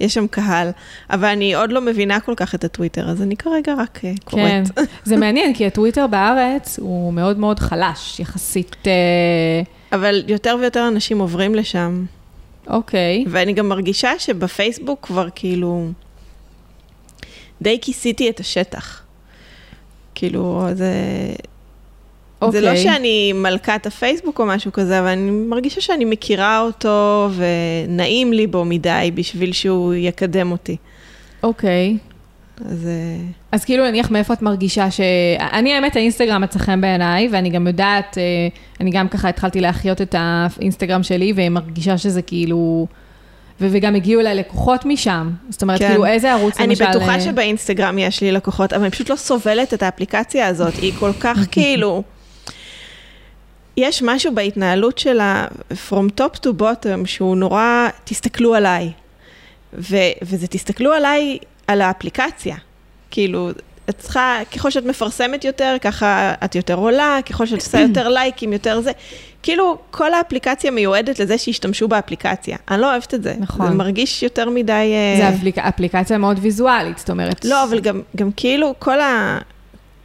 יש שם קהל, אבל אני עוד לא מבינה כל כך את הטוויטר, אז אני כרגע רק uh, קוראת. כן, זה מעניין, כי הטוויטר בארץ הוא מאוד מאוד חלש, יחסית, אה, אבל יותר ויותר אנשים עוברים לשם, אוקיי. ואני גם מרגישה שבפייסבוק כבר כאילו די כיסיתי את השטח. כאילו, זה... אוקיי. זה לא שאני מלכת הפייסבוק או משהו כזה, אבל אני מרגישה שאני מכירה אותו ונעים לי בו מדי בשביל שהוא יקדם אותי. אוקיי. אז אה, אז כאילו, נניח מאיפה את מרגישה ש... אני, האמת, האינסטגרם מצא חן בעיניי, ואני גם יודעת, אה, אני גם ככה התחלתי להחיות את האינסטגרם שלי, ומרגישה שזה כאילו... ו- וגם הגיעו אליי לקוחות משם. זאת אומרת, כן. כאילו, איזה ערוץ אני למשל... בטוחה אה, שבאינסטגרם יש לי לקוחות, אבל אני פשוט לא סובלת את האפליקציה הזאת, היא כל כך כאילו... יש משהו בהתנהלות שלה, From top to bottom, שהוא נורא, תסתכלו עליי. ו- וזה תסתכלו עליי, על האפליקציה. כאילו, את צריכה, ככל שאת מפרסמת יותר, ככה את יותר עולה, ככל שאת עושה יותר לייקים, יותר זה. כאילו, כל האפליקציה מיועדת לזה שישתמשו באפליקציה. אני לא אוהבת את זה. נכון. זה מרגיש יותר מדי... אה, זה אפליק... אפליקציה מאוד ויזואלית, זאת אומרת... לא, אבל גם, גם כאילו כל, ה,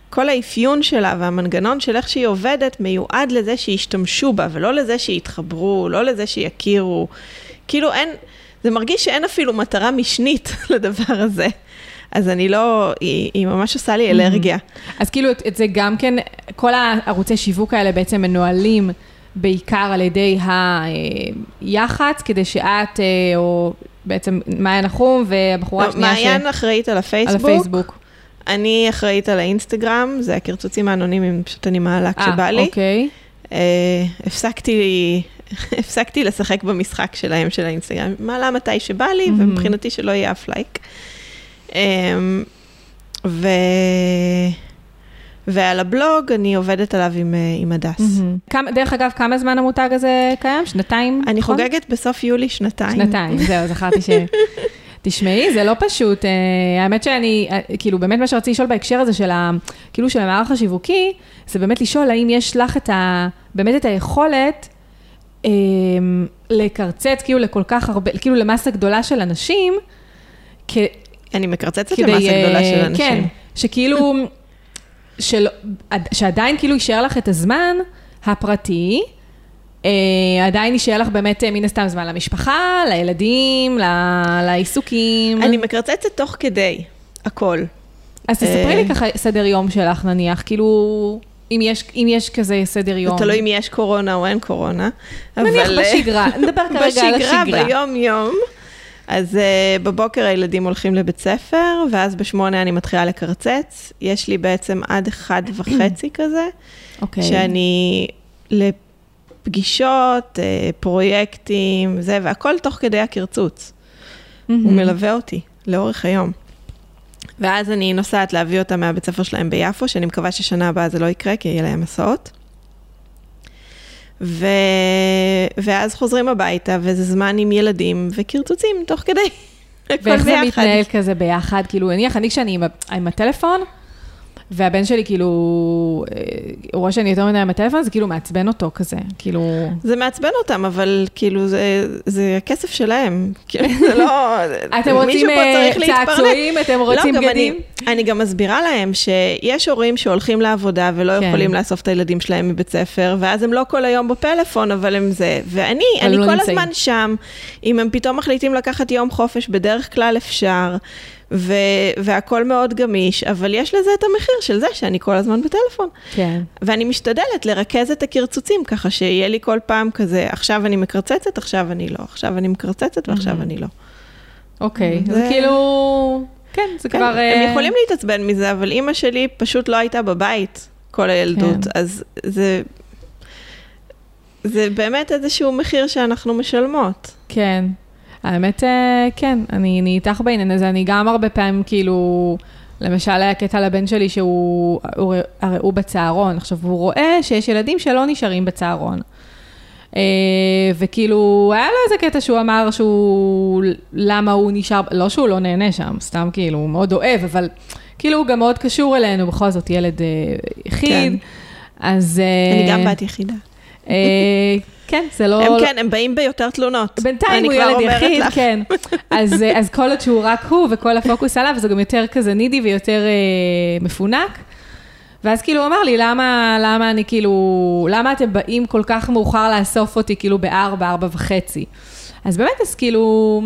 כל האפיון שלה והמנגנון של איך שהיא עובדת מיועד לזה שישתמשו בה, ולא לזה שיתחברו, לא לזה שיכירו. כאילו אין, זה מרגיש שאין אפילו מטרה משנית לדבר הזה. אז אני לא, היא, היא ממש עושה לי אלרגיה. אז כאילו, את, את זה גם כן, כל הערוצי שיווק האלה בעצם מנוהלים בעיקר על ידי היח"צ, כדי שאת, אה, או בעצם מעיין נחום והבחורה לא, השנייה מעיין אחראית על על הפייסבוק. אני אחראית על האינסטגרם, זה הקרצוצים האנונימיים, פשוט אני מעלה כשבא לי. אוקיי. אה, הפסקתי, הפסקתי לשחק במשחק שלהם, של האינסטגרם. מעלה מתי שבא לי, Mhm. ומבחינתי שלא יהיה אף לייק. אה, ו... ועל הבלוג אני עובדת עליו עם, אה, עם הדס. מהמם. כמה- דרך אגב, כמה זמן המותג הזה קיים? שנתיים? אני נכון? חוגגת בסוף יולי שנתיים. שנתיים, זהו, זכרתי ש... תשמעי, זה לא פשוט. אה, האמת שאני, אה, כאילו, באמת מה שרציתי לשאול בהקשר הזה של ה... כאילו, של המערך השיווקי, זה באמת לשאול האם יש לך את ה... באמת את היכולת אה, לקרצץ, כאילו, לכל כך הרבה, כאילו, למסה גדולה של אנשים, כ... אני מקרצצת. למסה גדולה של אה, אנשים. כן, שכאילו, של, שעדיין כאילו יישאר לך את הזמן הפרטי, עדיין יישאר לך באמת אה, מן הסתם זמן למשפחה, לילדים, ל- לעיסוקים. אני מקרצצת תוך כדי, הכל. אז תספרי אה, לי ככה סדר יום שלך נניח, כאילו, אם יש, אם יש כזה סדר יום. זה תלוי אם יש קורונה או אין קורונה. נניח אבל, אה, בשגרה, נדבר כרגע על בשגרה, השגרה. ביום-יום. אז uh, בבוקר הילדים הולכים לבית ספר, ואז בשמונה אני מתחילה לקרצץ. יש לי בעצם עד אחד וחצי כזה, אוקיי. שאני לפגישות, uh, פרויקטים, זה, והכל תוך כדי הקרצוץ. מהמם. הוא מלווה אותי לאורך היום. ואז אני נוסעת להביא אותם מהבית ספר שלהם ביפו, שאני מקווה ששנה הבאה זה לא יקרה, כי יהיה להם מסעות. ו... ואז חוזרים הביתה, וזה זמן עם ילדים וקרצוצים תוך כדי. ואיך זה ביחד. מתנהל כזה ביחד? כאילו, נניח, אני כשאני עם, עם הטלפון, והבן שלי כאילו, אה, הוא רואה שאני יותר מדי עם הטלפון, זה כאילו מעצבן אותו כזה, כאילו... זה מעצבן אותם, אבל כאילו זה, זה הכסף שלהם. כאילו, זה לא... אתם רוצים אה. צעצועים, אתם רוצים לא, בגדים? אני, אני גם מסבירה להם שיש הורים שהולכים לעבודה ולא כן. יכולים לאסוף את הילדים שלהם מבית ספר, ואז הם לא כל היום בפלאפון, אבל הם זה. ואני, אני לא כל נמצאים. הזמן שם. אם הם פתאום מחליטים לקחת יום חופש, בדרך כלל אפשר, ו- והכל מאוד גמיש, אבל יש לזה את המחיר של זה שאני כל הזמן בטלפון. כן. ואני משתדלת לרכז את הקרצוצים, ככה שיהיה לי כל פעם כזה, עכשיו אני מקרצצת, עכשיו אני לא, עכשיו אני מקרצצת ועכשיו אני לא. אוקיי, אז זה- כאילו... כן, זה כן, כבר... הם אה, יכולים להתעצבן מזה, אבל אימא שלי פשוט לא הייתה בבית כל הילדות, כן. אז זה... זה באמת איזשהו מחיר שאנחנו משלמות. כן. האמת, אה, כן, אני, אני איתך בעניין הזה, אני גם הרבה פעמים, כאילו, למשל היה קטע לבן שלי שהוא, הוא, הרי הוא בצהרון, עכשיו הוא רואה שיש ילדים שלא נשארים בצהרון. אה, וכאילו, היה לו איזה קטע שהוא אמר שהוא, למה הוא נשאר, לא שהוא לא נהנה שם, סתם כאילו, הוא מאוד אוהב, אבל כאילו הוא גם מאוד קשור אלינו, בכל זאת ילד אה, יחיד. כן. אז... אני גם בת יחידה. אה, כן, זה לא... הם כן, הם באים ביותר תלונות. בינתיים הוא ילד יחיד, לך. כן. אז, אה, אז כל עוד שהוא רק הוא וכל הפוקוס עליו, זה גם יותר כזה נידי ויותר אה, מפונק. ואז כאילו הוא אמר לי, למה, למה אני כאילו, למה אתם באים כל כך מאוחר לאסוף אותי כאילו בארבע, ארבע וחצי? אז באמת, אז כאילו,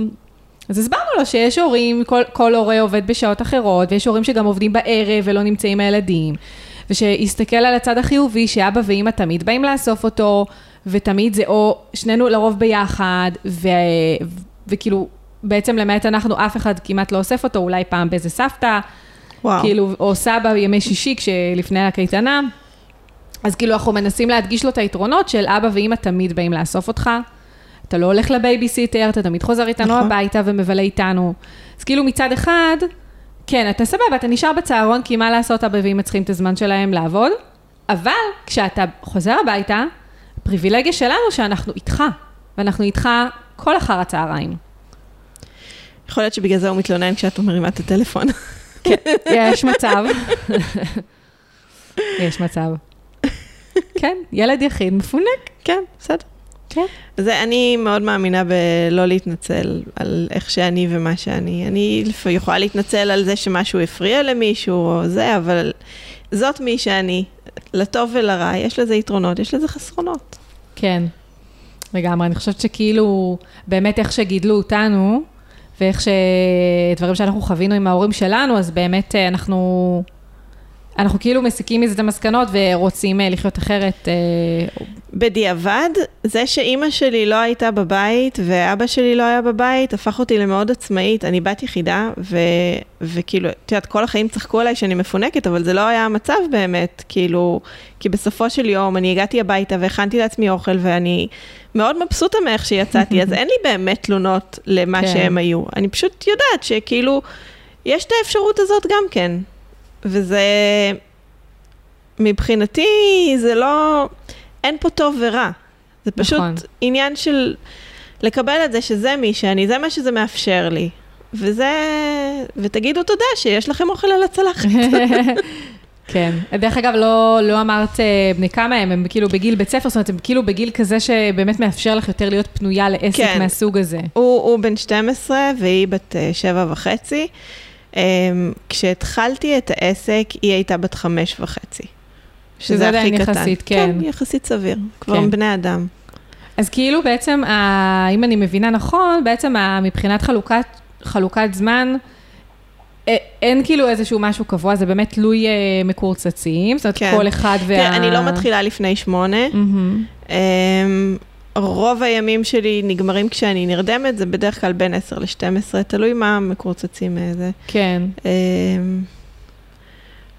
אז הסברנו לו שיש הורים, כל, כל הורה עובד בשעות אחרות, ויש הורים שגם עובדים בערב ולא נמצאים הילדים, ושיסתכל על הצד החיובי, שאבא ואימא תמיד באים לאסוף אותו, ותמיד זה או שנינו לרוב ביחד, ו, וכאילו, בעצם למעט אנחנו, אף אחד כמעט לא אוסף אותו, אולי פעם באיזה סבתא, וואו. כאילו, או סבא בימי שישי, כשלפני הקייטנה. אז כאילו, אנחנו מנסים להדגיש לו את היתרונות של אבא ואימא תמיד באים לאסוף אותך. אתה לא הולך לבייביסיטר, אתה תמיד חוזר איתנו נכון. הביתה ומבלה איתנו. אז כאילו, מצד אחד, כן, אתה סבבה, אתה נשאר בצהרון, כי מה לעשות, אבא צריכים את הזמן שלהם לעבוד, אבל כשאתה חוזר הביתה, הפריבילגיה שלנו שאנחנו איתך, ואנחנו איתך כל אחר הצהריים. יכול להיות שבגלל זה הוא מתלונן כשאת מרימה את הטלפון. יש מצב. יש מצב. כן, ילד יחיד מפונק. כן, בסדר. כן. זה, אני מאוד מאמינה בלא להתנצל על איך שאני ומה שאני. אני יכולה להתנצל על זה שמשהו הפריע למישהו או זה, אבל זאת מי שאני. לטוב ולרע, יש לזה יתרונות, יש לזה חסרונות. כן, לגמרי. אני חושבת שכאילו, באמת איך שגידלו אותנו, ואיך שדברים שאנחנו חווינו עם ההורים שלנו, אז באמת אה, אנחנו אנחנו כאילו מסיקים מזה את המסקנות ורוצים אה, לחיות אחרת. אה, בדיעבד, זה שאימא שלי לא הייתה בבית ואבא שלי לא היה בבית, הפך אותי למאוד עצמאית. אני בת יחידה, ו... וכאילו, את יודעת, כל החיים צחקו עליי שאני מפונקת, אבל זה לא היה המצב באמת, כאילו, כי בסופו של יום אני הגעתי הביתה והכנתי לעצמי אוכל, ואני מאוד מבסוטה מאיך שיצאתי, אז אין לי באמת תלונות למה כן. שהם היו. אני פשוט יודעת שכאילו, יש את האפשרות הזאת גם כן. וזה, מבחינתי, זה לא, אין פה טוב ורע. זה פשוט נכון. עניין של לקבל את זה שזה מי שאני, זה מה שזה מאפשר לי. וזה, ותגידו תודה שיש לכם אוכל על הצלחת. כן. דרך אגב, לא, לא אמרת אה, בני כמה הם, הם כאילו בגיל בית ספר, זאת אומרת, הם כאילו בגיל כזה שבאמת מאפשר לך יותר להיות פנויה לעסק כן. מהסוג הזה. הוא, הוא בן 12 והיא בת אה, שבע וחצי. אמ, כשהתחלתי את העסק, היא הייתה בת חמש וחצי. שזה עדיין יחסית, כן. כן, יחסית סביר. כבר כן. בני אדם. אז כאילו בעצם, אם אני מבינה נכון, בעצם מבחינת חלוקת, חלוקת זמן, אין כאילו איזשהו משהו קבוע, זה באמת תלוי אה, מקורצצים, זאת אומרת, כן. כל אחד וה... תראה, אני לא מתחילה לפני שמונה. מהמם. רוב הימים שלי נגמרים כשאני נרדמת, זה בדרך כלל בין 10 ל-12, תלוי מה מקורצצים איזה. כן. אמ,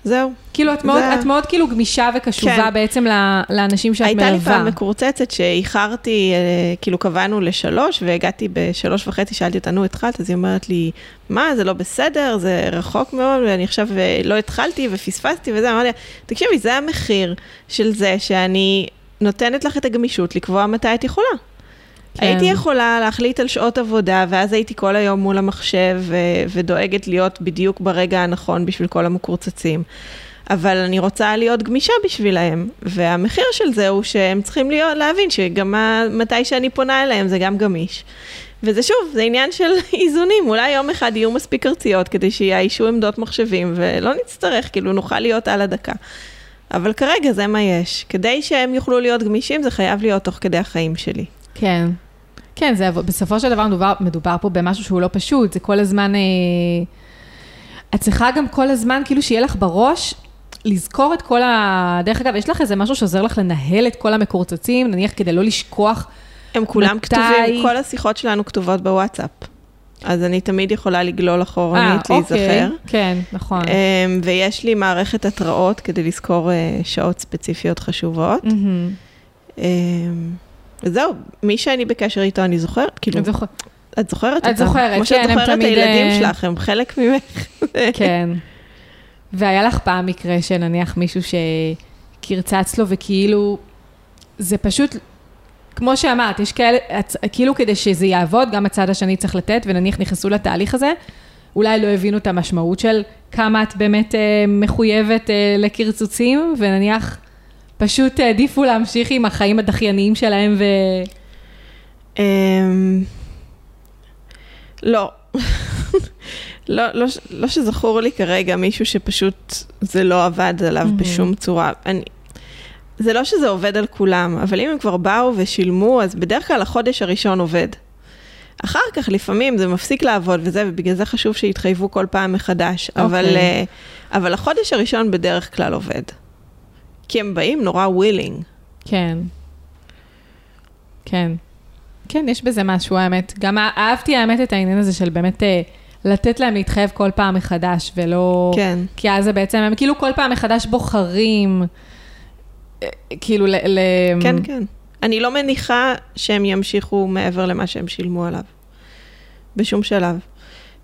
זהו. כאילו, את מאוד, זה- את מאוד כאילו גמישה וקשובה כן. בעצם לאנשים שאת הייתה לי מלווה. פעם מקורצצת שאיחרתי, אה, כאילו קבענו לשלוש, והגעתי בשלוש וחצי, שאלתי אותה, נו, התחלת? אז היא אומרת לי, מה, זה לא בסדר, זה רחוק מאוד, ואני עכשיו אה, לא התחלתי ופספסתי וזה, אמרתי לה, תקשיבי, זה המחיר של זה שאני נותנת לך את הגמישות לקבוע מתי את יכולה. כן. הייתי יכולה להחליט על שעות עבודה, ואז הייתי כל היום מול המחשב ו- ודואגת להיות בדיוק ברגע הנכון בשביל כל המקורצצים. אבל אני רוצה להיות גמישה בשבילהם, והמחיר של זה הוא שהם צריכים להיות, להבין שגם מתי שאני פונה אליהם זה גם גמיש. וזה שוב, זה עניין של איזונים, אולי יום אחד יהיו מספיק ארציות כדי שיאיישו עמדות מחשבים ולא נצטרך, כאילו נוכל להיות על הדקה. אבל כרגע זה מה יש. כדי שהם יוכלו להיות גמישים זה חייב להיות תוך כדי החיים שלי. כן. כן, זה, בסופו של דבר מדובר, מדובר פה במשהו שהוא לא פשוט, זה כל הזמן... אה, את צריכה גם כל הזמן, כאילו שיהיה לך בראש, לזכור את כל ה... דרך אגב, יש לך איזה משהו שעוזר לך לנהל את כל המקורצצים, נניח כדי לא לשכוח. הם כולם מתי? כתובים, כל השיחות שלנו כתובות בוואטסאפ. אז אני תמיד יכולה לגלול אחורנית, אה, להיזכר. אוקיי, כן, נכון. אמ, ויש לי מערכת התראות כדי לזכור אה, שעות ספציפיות חשובות. אמ, וזהו, מי שאני בקשר איתו אני זוכרת, כאילו, את זוכרת? את זוכרת את אותם. זוכרת, כמו שאת כן, זוכרת את תמיד, הילדים אה, שלך, הם חלק ממך. כן. והיה לך פעם מקרה שנניח מישהו שקרצץ לו וכאילו, זה פשוט, כמו שאמרת, יש כאלה, כאילו כדי שזה יעבוד, גם הצד השני צריך לתת, ונניח נכנסו לתהליך הזה, אולי לא הבינו את המשמעות של כמה את באמת אה, מחויבת אה, לקרצוצים, ונניח פשוט העדיפו להמשיך עם החיים הדחייניים שלהם ו... אמ, לא. לא, לא, לא שזכור לי כרגע מישהו שפשוט זה לא עבד עליו מהמם. בשום צורה. אני, זה לא שזה עובד על כולם, אבל אם הם כבר באו ושילמו, אז בדרך כלל החודש הראשון עובד. אחר כך לפעמים זה מפסיק לעבוד וזה, ובגלל זה חשוב שיתחייבו כל פעם מחדש. אבל, אוקיי. אה, אבל החודש הראשון בדרך כלל עובד. כי הם באים נורא willing. כן. כן. כן, יש בזה משהו, האמת. גם אה- אהבתי, האמת, את העניין הזה של באמת אה, לתת להם להתחייב כל פעם מחדש, ולא... כן. כי אז זה בעצם, הם כאילו כל פעם מחדש בוחרים, כאילו ל... ל... כן, כן. אני לא מניחה שהם ימשיכו מעבר למה שהם שילמו עליו. בשום שלב.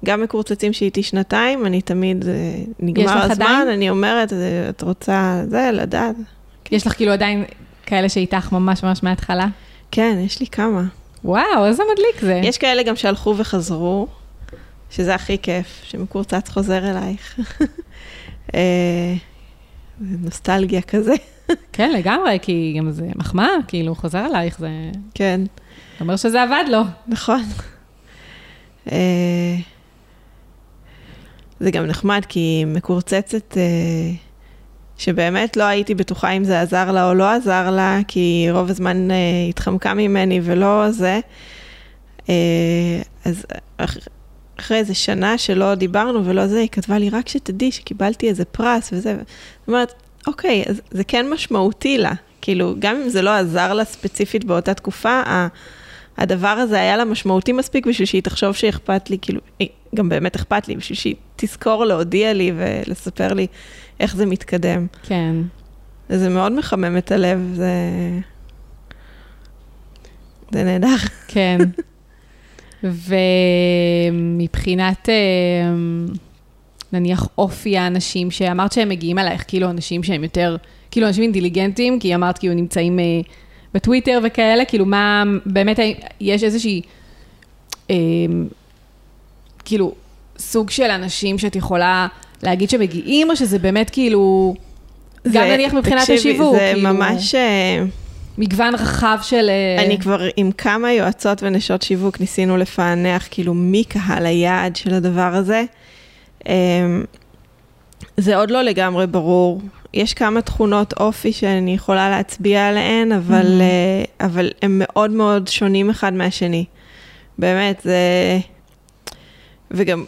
גם מקורצצים שאיתי שנתיים, אני תמיד, אה, נגמר הזמן, עדיין? אני אומרת, אה, את רוצה זה, לדעת. יש לך כאילו עדיין כאלה שאיתך ממש ממש מההתחלה? כן, יש לי כמה. וואו, איזה מדליק זה. יש כאלה גם שהלכו וחזרו, שזה הכי כיף, שמקורצץ חוזר אלייך. נוסטלגיה כזה, כן, לגמרי, כי גם זה מחמאה, כאילו, חוזר עלייך, זה כן. אומר שזה עבד לו. נכון. אה, זה גם נחמד, כי היא מקורצצת, אה, שבאמת לא הייתי בטוחה אם זה עזר לה או לא עזר לה, כי רוב הזמן אה, התחמקה ממני ולא זה. אז אחרי איזה שנה שלא דיברנו ולא זה, היא כתבה לי, רק שתדעי שקיבלתי איזה פרס וזה. זאת אומרת, אוקיי, אז זה כן משמעותי לה. כאילו, גם אם זה לא עזר לה ספציפית באותה תקופה, הדבר הזה היה לה משמעותי מספיק בשביל שהיא תחשוב שאכפת לי, כאילו, גם באמת אכפת לי, בשביל שהיא תזכור להודיע לי ולספר לי איך זה מתקדם. כן. וזה מאוד מחמם את הלב, זה... זה נהדר. כן. ומבחינת, אה, נניח, אופי האנשים שאמרת שהם מגיעים אלייך, כאילו אנשים שהם יותר, כאילו אנשים אינטליגנטים, כי אמרת כאילו נמצאים אה, בטוויטר וכאלה, כאילו מה, באמת יש איזושהי, אה, כאילו, סוג של אנשים שאת יכולה להגיד שמגיעים, או שזה באמת כאילו, זה, גם נניח מבחינת תקשיבי, השיווק, זה כאילו... ממש... מגוון רחב של... אני כבר עם כמה יועצות ונשות שיווק ניסינו לפענח כאילו מי קהל היעד של הדבר הזה. זה עוד לא לגמרי ברור. יש כמה תכונות אופי שאני יכולה להצביע עליהן, אבל, mm-hmm. אבל הם מאוד מאוד שונים אחד מהשני. באמת, זה... וגם,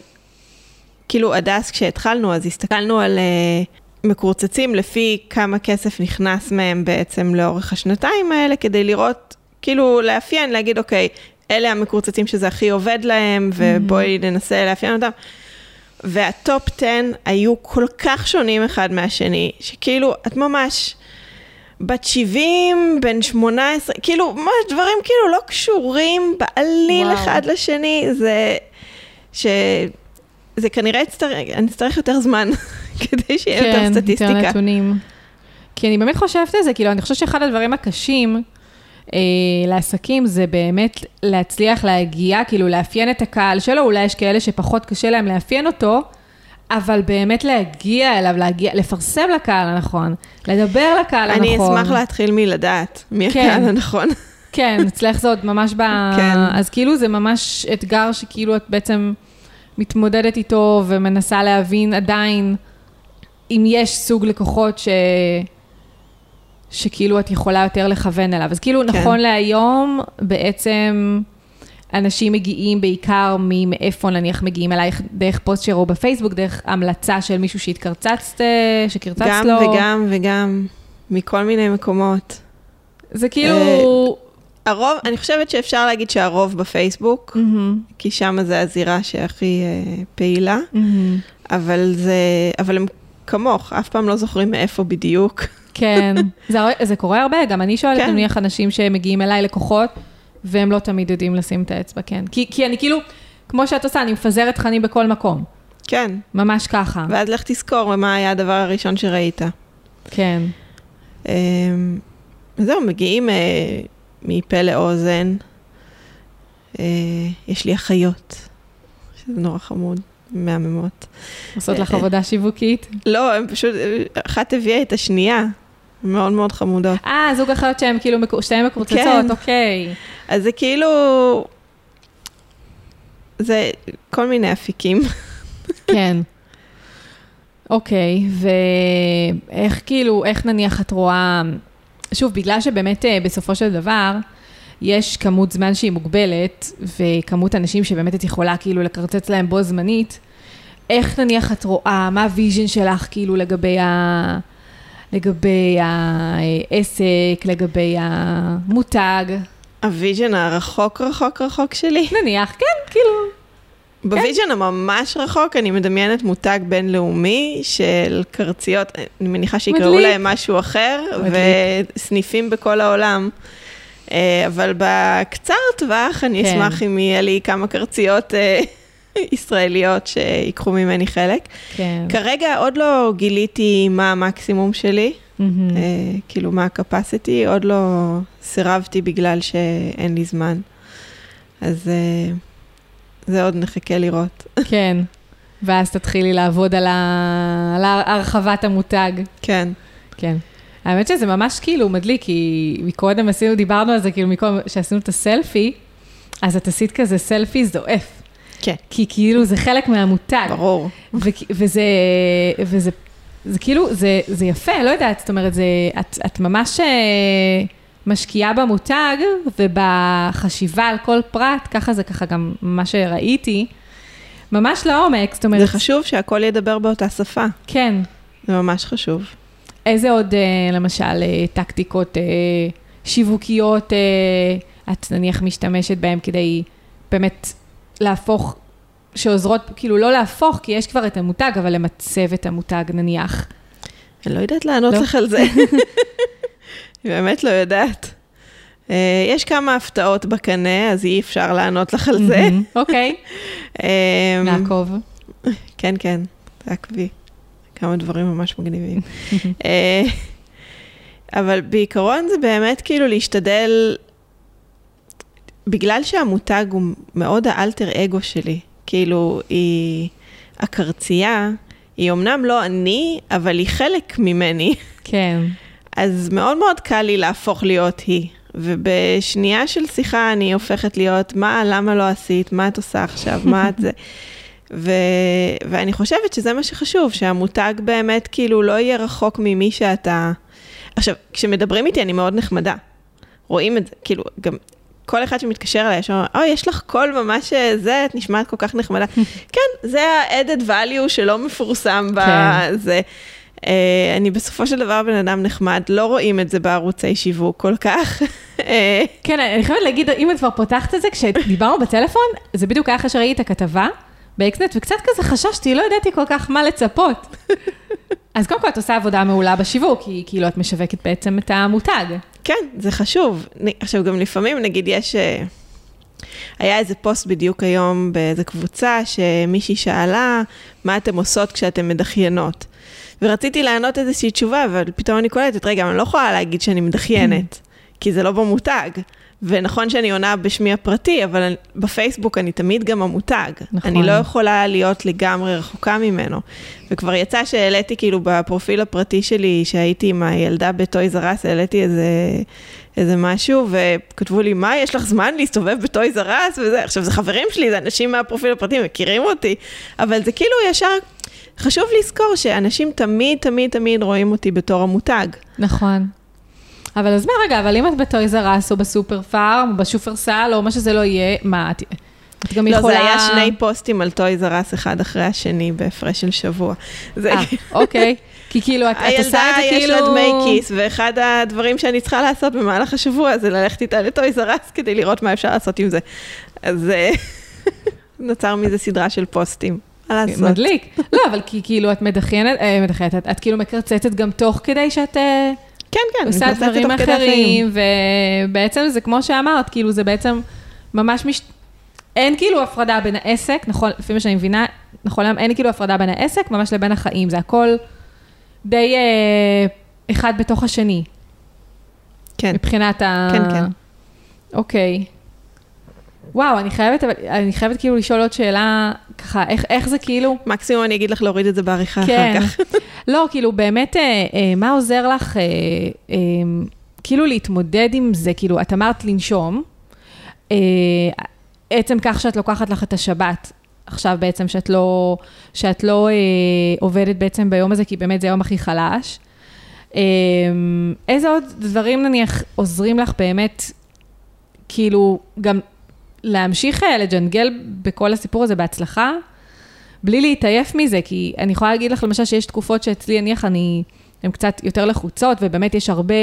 כאילו, הדס, כשהתחלנו, אז הסתכלנו על uh, מקורצצים לפי כמה כסף נכנס מהם בעצם לאורך השנתיים האלה, כדי לראות, כאילו, לאפיין, להגיד, אוקיי, אלה המקורצצים שזה הכי עובד להם, ובואי mm-hmm. ננסה לאפיין אותם. והטופ 10 היו כל כך שונים אחד מהשני, שכאילו, את ממש בת 70, בן 18, כאילו, ממש דברים כאילו לא קשורים בעליל וואו. אחד לשני, זה ש... זה כנראה יצטרך, אני אצטרך יותר זמן כדי שיהיה כן, יותר סטטיסטיקה. כן, יותר נתונים. כי אני באמת חושבת על זה, כאילו, אני חושבת שאחד הדברים הקשים אה, לעסקים זה באמת להצליח להגיע, כאילו לאפיין את הקהל שלו, אולי יש כאלה שפחות קשה להם לאפיין אותו, אבל באמת להגיע אליו, להגיע, לפרסם לקהל הנכון, לדבר לקהל אני הנכון. אני אשמח להתחיל מלדעת מי כן. הקהל הנכון. כן, אצלך זה עוד ממש ב... כן. אז כאילו זה ממש אתגר שכאילו את בעצם מתמודדת איתו ומנסה להבין עדיין אם יש סוג לקוחות ש... שכאילו את יכולה יותר לכוון אליו. אז כאילו, כן. נכון להיום, בעצם אנשים מגיעים בעיקר מאיפה נניח מגיעים אלייך, דרך פוסט שראו בפייסבוק, דרך המלצה של מישהו שהתקרצצת, שקרצצת גם לו. גם וגם וגם, מכל מיני מקומות. זה כאילו... Uh, הרוב, אני חושבת שאפשר להגיד שהרוב בפייסבוק, mm-hmm. כי שם זה הזירה שהכי uh, פעילה, mm-hmm. אבל זה, אבל הם כמוך, אף פעם לא זוכרים מאיפה בדיוק. כן, זה, זה קורה הרבה, גם אני שואלת, כן. נניח אנשים שמגיעים אליי, לקוחות, והם לא תמיד יודעים לשים את האצבע, כן. כי, כי אני כאילו, כמו שאת עושה, אני מפזרת תכנים בכל מקום. כן. ממש ככה. ואז לך תזכור מה היה הדבר הראשון שראית. כן. אמ, זהו, מגיעים אה, מפה לאוזן. אה, יש לי אחיות, שזה נורא חמוד. מהממות. עושות לך עבודה שיווקית? לא, הם פשוט, אחת הביאה את השנייה. מאוד מאוד חמודות. אה, זוג אחיות שהן כאילו, שתיהן מקורצצות, כן. אוקיי. אז זה כאילו, זה כל מיני אפיקים. כן. אוקיי, ואיך כאילו, איך נניח את רואה, שוב, בגלל שבאמת אה, בסופו של דבר, יש כמות זמן שהיא מוגבלת, וכמות אנשים שבאמת את יכולה כאילו לקרצץ להם בו זמנית, איך נניח את רואה, מה ה vision שלך כאילו לגבי, ה... לגבי העסק, לגבי המותג? ה vision הרחוק רחוק רחוק שלי? נניח, כן, כאילו. ב vision כן. הממש רחוק, אני מדמיינת מותג בינלאומי של קרציות, אני מניחה שיקראו להם משהו אחר, מדליק. וסניפים בכל העולם. אה, אבל בקצר טווח, אני כן. אשמח אם יהיה לי כמה קרציות אה, ישראליות שיקחו ממני חלק. כן. כרגע עוד לא גיליתי מה המקסימום שלי, mm-hmm. כאילו מה ה-capacity, עוד לא סירבתי בגלל שאין לי זמן. אז זה עוד נחכה לראות. כן, ואז תתחילי לעבוד על, ה... על הרחבת המותג. כן. כן. האמת שזה ממש כאילו מדליק, כי מקודם עשינו, דיברנו על זה, כאילו מקודם שעשינו את הסלפי, אז את עשית כזה סלפי זועף. כן. כי כאילו זה חלק מהמותג. ברור. ו- וזה, וזה זה כאילו, זה, זה יפה, לא יודעת, זאת אומרת, זה, את, את ממש אה, משקיעה במותג ובחשיבה על כל פרט, ככה זה ככה גם מה שראיתי. ממש לעומק, זאת אומרת... זה חשוב שהכל ידבר באותה שפה, כן. זה ממש חשוב. איזה עוד, אה, למשל, אה, טקטיקות אה, שיווקיות את נניח משתמשת בהן כדי באמת להפוך, שעוזרות, כאילו לא להפוך, כי יש כבר את המותג, אבל למצב את המותג נניח. אני לא יודעת לענות לא? לך על זה. אני באמת לא יודעת. יש כמה הפתעות בקנה, אז אי אפשר לענות לך על זה. אוקיי, אה, נעקוב. כן, כן, תעקבי. כמה דברים ממש מגניבים. אה, אבל בעיקרון זה באמת כאילו להשתדל, בגלל שהמותג הוא מאוד האלטר אגו שלי, כאילו היא, הקרצייה, היא אמנם לא אני, אבל היא חלק ממני, כן. אז מאוד מאוד קל לי להפוך להיות היא. ובשנייה של שיחה אני הופכת להיות, מה, למה לא עשית, מה את עושה עכשיו, מה את זה. ו... ואני חושבת שזה מה שחשוב, שהמותג באמת כאילו לא יהיה רחוק ממי שאתה... עכשיו, כשמדברים איתי אני מאוד נחמדה. רואים את זה, כאילו, גם כל אחד שמתקשר אליי, יש אומר, אוי, יש לך קול ממש אה, זה, את נשמעת כל כך נחמדה. כן, זה ה-added value שלא מפורסם כן. בזה. אה, אני בסופו של דבר בן אדם נחמד, לא רואים את זה בערוצי שיווק כל כך. אה, כן, אני חייבת להגיד, אם את כבר פותחת את זה, כשדיברנו בטלפון, זה בדיוק היה אחרי שראיתי את הכתבה ב Xnet, וקצת כזה חששתי, לא ידעתי כל כך מה לצפות. אז קודם כל את עושה עבודה מעולה בשיווק, כי כאילו את משווקת בעצם את המותג. כן, זה חשוב. עכשיו, גם לפעמים, נגיד, יש... אה, היה איזה פוסט בדיוק היום באיזה קבוצה, שמישהי שאלה, מה אתן עושות כשאתן מדחיינות? ורציתי לענות איזושהי תשובה, אבל פתאום אני קולטת, רגע, אני לא יכולה להגיד שאני מדחיינת, כי זה לא במותג. ונכון שאני עונה בשמי הפרטי, אבל בפייסבוק אני תמיד גם המותג. נכון. אני לא יכולה להיות לגמרי רחוקה ממנו. וכבר יצא שהעליתי כאילו בפרופיל הפרטי שלי, שהייתי עם הילדה בטויז ארס, העליתי איזה, איזה משהו, וכתבו לי, מה, יש לך זמן להסתובב בטויז ארס וזה? עכשיו, זה חברים שלי, זה אנשים מהפרופיל הפרטי, מכירים אותי, אבל זה כאילו ישר, חשוב לזכור שאנשים תמיד, תמיד, תמיד רואים אותי בתור המותג. נכון. אבל אז מה רגע, אבל אם את בטויז ארס או בסופר פארם, או בשופרסל, או מה שזה לא יהיה, מה, את, את גם לא, יכולה... זה היה שני פוסטים על Toys R Us אחד אחרי השני בהפרש של שבוע. זה אה, אוקיי. כי כאילו, את, את עושה הילדה את זה יש כאילו... לה דמי כיס, ואחד הדברים שאני צריכה לעשות במהלך השבוע זה ללכת איתה ל Toys R Us כדי לראות מה אפשר לעשות עם זה. אז אה, נוצר מזה סדרה של פוסטים. מה לעשות? מדליק. לא, אבל כי כאילו את מדחיינת, אה, מדחיינת, את, את כאילו מקרצצת גם תוך כדי שאת כן, כן, עושה דברים אחרים. ובעצם זה כמו שאמרת, כאילו זה בעצם ממש מש... אין כאילו הפרדה בין העסק, נכון, לפי מה שאני מבינה, נכון, להיום אין כאילו הפרדה בין העסק ממש לבין החיים, זה הכל די אה, אחד בתוך השני, כן, מבחינת ה... כן, כן. אוקיי. וואו, אני חייבת, אני חייבת כאילו לשאול עוד שאלה, ככה, איך, איך זה כאילו... מקסימום אני אגיד לך להוריד את זה בעריכה כן. אחר כך. לא, כאילו, באמת, אה, אה, מה עוזר לך, אה, אה, כאילו, להתמודד עם זה? כאילו, את אמרת לנשום, אה, עצם כך שאת לוקחת לך את השבת, עכשיו בעצם שאת לא, שאת לא אה, עובדת בעצם ביום הזה, כי באמת זה היום הכי חלש. אה, איזה עוד דברים נניח עוזרים לך באמת, כאילו, גם להמשיך אה, לג'נגל בכל הסיפור הזה בהצלחה? בלי להתעייף מזה, כי אני יכולה להגיד לך למשל שיש תקופות שאצלי, נניח, אני, הן קצת יותר לחוצות, ובאמת יש הרבה,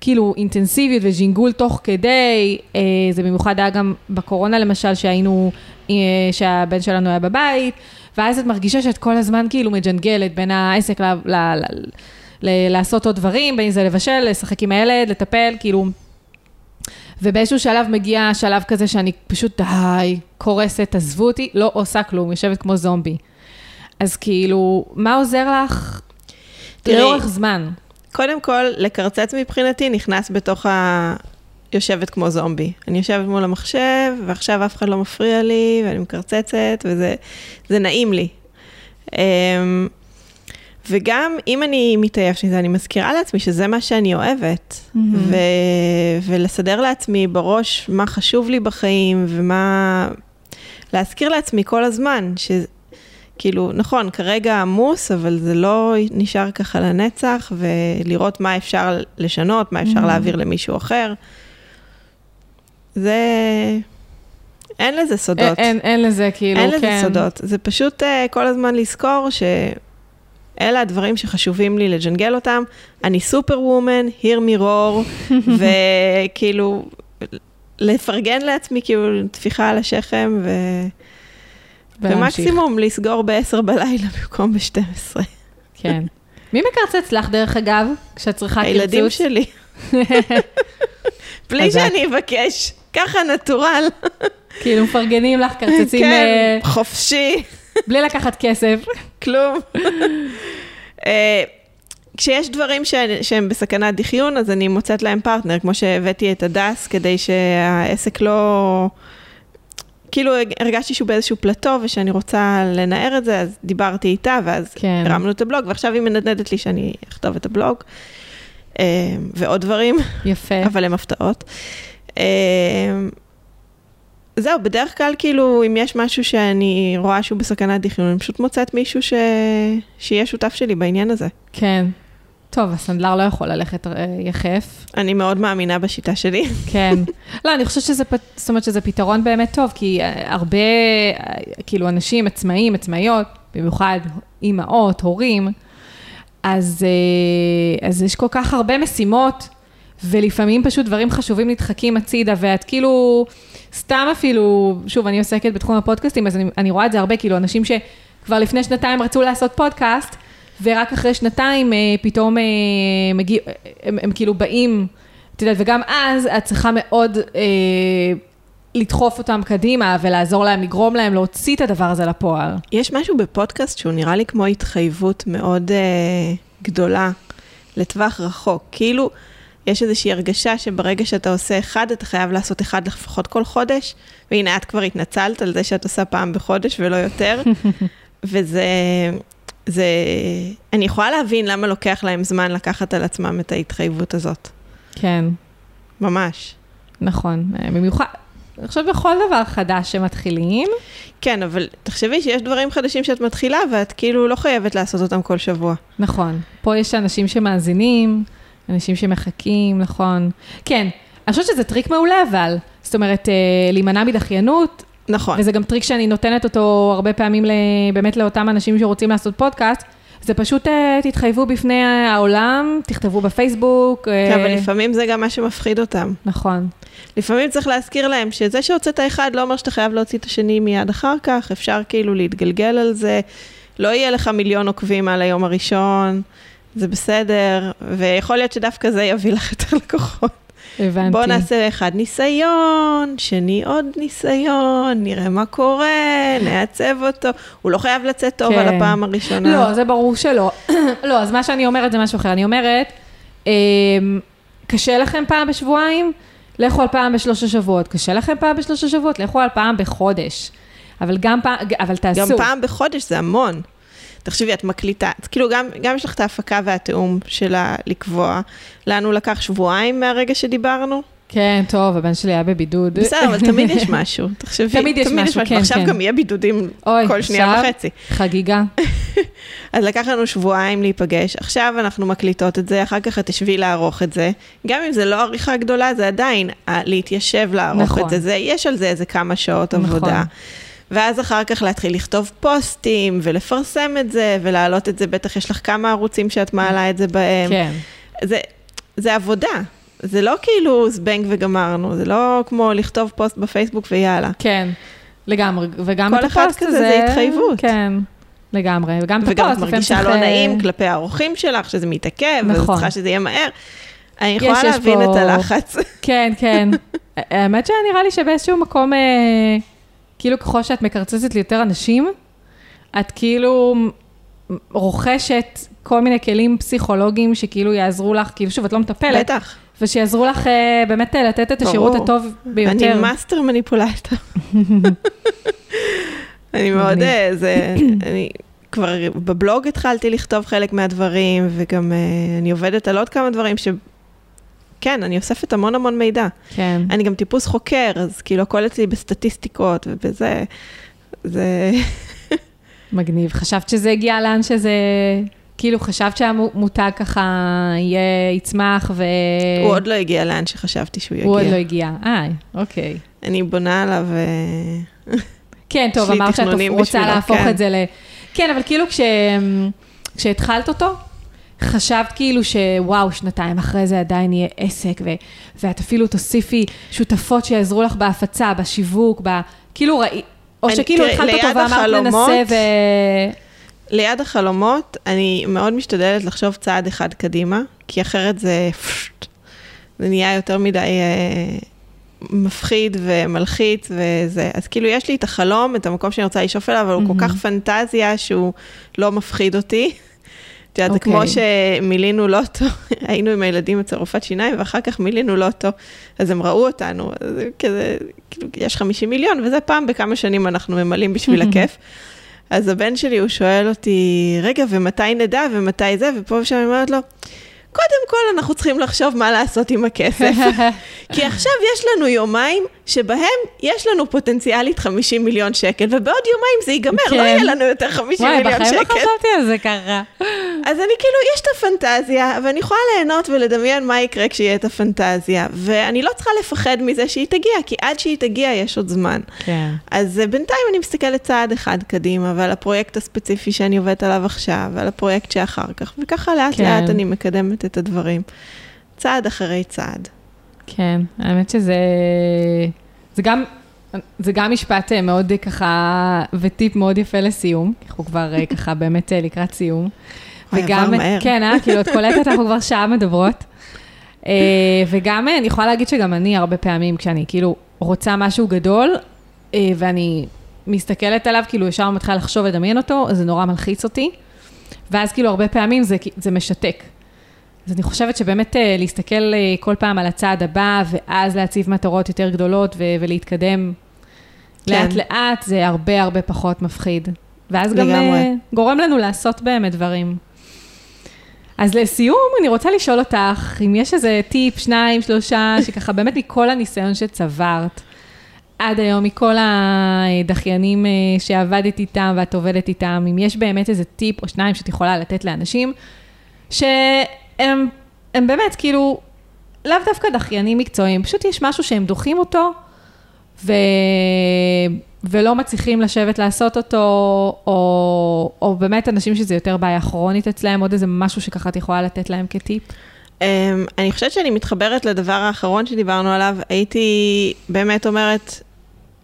כאילו, אינטנסיביות וג'ינגול תוך כדי, אה, זה במיוחד היה גם בקורונה למשל, שהיינו, אה, שהבן שלנו היה בבית, ואז את מרגישה שאת כל הזמן כאילו מג'נגלת בין העסק. ל, ל ל- לעשות עוד דברים, בין אם זה לבשל, לשחק עם הילד, לטפל, כאילו... ובאיזשהו שלב מגיע שלב כזה שאני פשוט די, קורסת, עזבו אותי, לא עושה כלום, יושבת כמו זומבי. אז כאילו, מה עוזר לך תראי, לאורך זמן? קודם כל, לקרצץ מבחינתי נכנס בתוך ה... יושבת כמו זומבי. אני יושבת מול המחשב, ועכשיו אף אחד לא מפריע לי, ואני מקרצצת, וזה זה נעים לי. וגם אם אני מתעייפת מזה, אני מזכירה לעצמי שזה מה שאני אוהבת. ו... ולסדר לעצמי בראש מה חשוב לי בחיים, ומה... להזכיר לעצמי כל הזמן, שכאילו, נכון, כרגע עמוס, אבל זה לא נשאר ככה לנצח, ולראות מה אפשר לשנות, מה אפשר להעביר למישהו אחר. זה... אין לזה אין, סודות. אין, אין לזה כאילו, אין כן. לזה סודות. זה פשוט uh, כל הזמן לזכור שאלה הדברים שחשובים לי לג'נגל אותם. אני סופר וומן, hear me roar, וכאילו, לפרגן לעצמי כאילו טפיחה על השכם, ו... ומקסימום לסגור ב-10 בלילה במקום ב-12. כן. מי מקרצץ לך, דרך אגב, כשאת צריכה קרצוץ? הילדים שלי. בלי. שאני אבקש, ככה נטורל. כאילו מפרגנים לך, קרצצים כן, אה, חופשי. בלי לקחת כסף. כלום. אה, כשיש דברים ש- שהם בסכנת דחיון, אז אני מוצאת להם פרטנר, כמו שהבאתי את הדס, כדי שהעסק לא... כאילו הרגשתי שהוא באיזשהו פלטו ושאני רוצה לנער את זה, אז דיברתי איתה, ואז כן. הרמנו את הבלוג, ועכשיו היא מנדנדת לי שאני אכתוב את הבלוג, אה, ועוד דברים, יפה. אבל הם הפתעות. זהו, בדרך כלל כאילו, אם יש משהו שאני רואה שהוא בסכנת דחיון, אני פשוט מוצאת מישהו ש... שיהיה שותף שלי בעניין הזה. כן. טוב, הסנדלר לא יכול ללכת אה, יחף. אני מאוד מאמינה בשיטה שלי. כן. לא, אני חושבת שזה, זאת אומרת שזה פתרון באמת טוב, כי אה, הרבה, אה, כאילו, אנשים עצמאים, עצמאיות, במיוחד אימהות, הורים, אז, אז יש כל כך הרבה משימות, ולפעמים פשוט דברים חשובים נדחקים הצידה, ואת כאילו, סתם אפילו, שוב, אני עוסקת בתחום הפודקאסטים, אז אני, אני רואה את זה הרבה, כאילו, אנשים שכבר לפני שנתיים רצו לעשות פודקאסט, ורק אחרי שנתיים אה, פתאום אה, מגיע, הם, הם כאילו באים, את יודעת, וגם אז את צריכה מאוד אה, לדחוף אותם קדימה ולעזור להם, לגרום להם להוציא את הדבר הזה לפועל. יש משהו בפודקאסט שהוא נראה לי כמו התחייבות מאוד אה, גדולה לטווח רחוק. כאילו, יש איזושהי הרגשה שברגע שאתה עושה אחד, אתה חייב לעשות אחד לפחות כל חודש, והנה, את כבר התנצלת על זה שאת עושה פעם בחודש ולא יותר, וזה... זה... אני יכולה להבין למה לוקח להם זמן לקחת על עצמם את ההתחייבות הזאת. כן, ממש. נכון. במיוחד, אני חושבת בכל דבר חדש שמתחילים, כן, אבל תחשבי שיש דברים חדשים שאת מתחילה, ואת כאילו לא חייבת לעשות אותם כל שבוע. נכון. פה יש אנשים שמאזינים, אנשים שמחכים, נכון. כן, אני חושבת שזה טריק מעולה אבל. זאת אומרת, אה, להימנע מדחיינות, נכון. וזה גם טריק שאני נותנת אותו הרבה פעמים באמת לאותם אנשים שרוצים לעשות פודקאסט, זה פשוט אה, תתחייבו בפני העולם, תכתבו בפייסבוק. אה, כן, אבל לפעמים זה גם מה שמפחיד אותם. נכון, לפעמים צריך להזכיר להם שזה שהוצאת אחד לא אומר שאתה חייב להוציא את השני מיד אחר כך, אפשר כאילו להתגלגל על זה, לא יהיה לך מיליון עוקבים על היום הראשון, זה בסדר, ויכול להיות שדווקא זה יביא לך יותר לקוחות. הבנתי. בואו נעשה אחד ניסיון, שני עוד ניסיון, נראה מה קורה, נעצב אותו. הוא לא חייב לצאת טוב כן. על הפעם הראשונה. לא, זה ברור שלא. לא, אז מה שאני אומרת זה משהו אחר. אני אומרת, אה, קשה לכם פעם בשבועיים? לכו על פעם בשלושה שבועות. קשה לכם פעם בשלושה שבועות? לכו על פעם בחודש. אבל גם פעם, אבל תעשו. גם פעם בחודש זה המון. תחשבי, את מקליטה, אז כאילו גם, גם יש לך את ההפקה והתיאום שלה לקבוע. לנו לקח שבועיים מהרגע שדיברנו. כן, טוב, הבן שלי היה בבידוד. בסדר, אבל תמיד יש משהו, תחשבי. תמיד יש משהו, כן, ועכשיו כן. גם יהיה בידודים אוי, כל שנייה עכשיו וחצי. חגיגה. אז לקח לנו שבועיים להיפגש, עכשיו אנחנו מקליטות את זה, אחר כך את תשבי לערוך את זה. גם אם זה לא עריכה גדולה, זה עדיין להתיישב לערוך נכון. את זה. זה. יש על זה איזה כמה שעות נכון. עבודה. ואז אחר כך להתחיל לכתוב פוסטים, ולפרסם את זה, ולהעלות את זה, בטח יש לך כמה ערוצים שאת מעלה את זה בהם. כן. זה, זה עבודה. זה לא כאילו זבנג וגמרנו, זה לא כמו לכתוב פוסט בפייסבוק ויאללה. כן, לגמרי, וגם כל את אחד הפוסט כזה הזה, זה התחייבות. כן, לגמרי, וגם את וגם את הפוסט, מרגישה לא נעים כלפי האורחים שלך, שזה מתעכב, נכון. צריכה שזה יהיה מהר. אני יכולה להבין פה- את הלחץ. כן, כן. האמת שנראה לי שבאיזשהו מקום, אה, כאילו ככל שאת מקרצצת ליותר אנשים, את כאילו רוכשת כל מיני כלים פסיכולוגיים שכאילו יעזרו לך, כאילו שוב, את לא מטפלת, בטח. ושיעזרו לך אה, באמת אה, לתת את השירות ברור. הטוב ביותר. אני master manipulator. אני מאוד. אה, זה, אני כבר בבלוג התחלתי לכתוב חלק מהדברים, וגם אה, אני עובדת על עוד כמה דברים ש... כן, אני אוספת המון המון מידע. כן. אני גם טיפוס חוקר, אז כאילו הכל אצלי בסטטיסטיקות ובזה, זה... מגניב. חשבת שזה הגיע לאן שזה כאילו חשבת שהמותג ככה יהיה, יצמח ו... הוא עוד לא הגיע לאן שחשבתי שהוא יגיע. הוא עוד לא הגיע, אה, אוקיי. אני בונה עליו... אה, כן, טוב, אמרת שאת רוצה בשבילו, להפוך כן. את זה ל... כן, אבל כאילו כש... כשהתחלת אותו, חשבת כאילו שוואו, שנתיים אחרי זה עדיין יהיה עסק, ו... ואת אפילו תוסיפי שותפות שיעזרו לך בהפצה, בשיווק, ב... כאילו ראי... או אני- שכאילו התחלת אותו ואמרת החלומות- ננסה ו... ליד החלומות, אני מאוד משתדלת לחשוב צעד אחד קדימה, כי אחרת זה... זה נהיה יותר מדי אה, מפחיד ומלחיץ וזה. אז כאילו, יש לי את החלום, את המקום שאני רוצה לשאוף אליו, אבל הוא כל כך פנטזיה שהוא לא מפחיד אותי. את יודעת, זה כמו אוקיי. שמילינו לוטו, היינו עם הילדים אצל רופאת שיניים, ואחר כך מילינו לוטו, אז הם ראו אותנו, אז זה כזה, כאילו, יש 50 מיליון, וזה פעם בכמה שנים אנחנו ממלאים בשביל הכיף. אז הבן שלי, הוא שואל אותי, רגע, ומתי נדע, ומתי זה, ופה ושם אני אומרת לו, קודם כל אנחנו צריכים לחשוב מה לעשות עם הכסף. כי עכשיו יש לנו יומיים שבהם יש לנו פוטנציאלית 50 מיליון שקל, ובעוד יומיים זה ייגמר, לא כן. יהיה לנו יותר 50 וואי, מיליון בחיים לא שקל. חשבתי על זה ככה. אז אני כאילו, יש את הפנטזיה, ואני יכולה ליהנות ולדמיין מה יקרה כשיהיה את הפנטזיה, ואני לא צריכה לפחד מזה שהיא תגיע, כי עד שהיא תגיע יש עוד זמן. כן. אז אה, בינתיים אני מסתכלת צעד אחד קדימה, ועל הפרויקט הספציפי שאני עובדת עליו עכשיו, ועל הפרויקט שאחר כך, וככה לאט כן. לאט אני מקדמת את הדברים. צעד אחרי צעד. כן, האמת שזה... זה גם, זה גם משפט אה, מאוד ככה, וטיפ מאוד יפה לסיום, אנחנו כבר אה, ככה באמת אה, לקראת סיום. עבר מהר. כן, אה, כאילו, את קולטת, אנחנו כבר שעה מדברות. וגם, אני יכולה להגיד שגם אני, הרבה פעמים, כשאני כאילו רוצה משהו גדול, ואני מסתכלת עליו, כאילו, ישר מתחילה לחשוב, לדמיין אותו, זה נורא מלחיץ אותי. ואז כאילו, הרבה פעמים זה, זה משתק. אז אני חושבת שבאמת אה, להסתכל אה, כל פעם על הצעד הבא, ואז להציב מטרות יותר גדולות ו- ולהתקדם כן. לאט-לאט, זה הרבה הרבה פחות מפחיד. ואז גם לגמרי. אה, גורם לנו לעשות באמת דברים. אז לסיום, אני רוצה לשאול אותך, אם יש איזה טיפ, שניים, שלושה, שככה באמת מכל הניסיון שצברת, עד היום, מכל הדחיינים שעבדת איתם ואת עובדת איתם, אם יש באמת איזה טיפ או שניים שאת יכולה לתת לאנשים, שהם הם באמת כאילו, לאו דווקא דחיינים מקצועיים, פשוט יש משהו שהם דוחים אותו, ו... ולא מצליחים לשבת לעשות אותו, או, או באמת אנשים שזה יותר בעיה כרונית אצלהם, עוד איזה משהו שככה את יכולה לתת להם כטיפ? Um, אני חושבת שאני מתחברת לדבר האחרון שדיברנו עליו. הייתי באמת אומרת,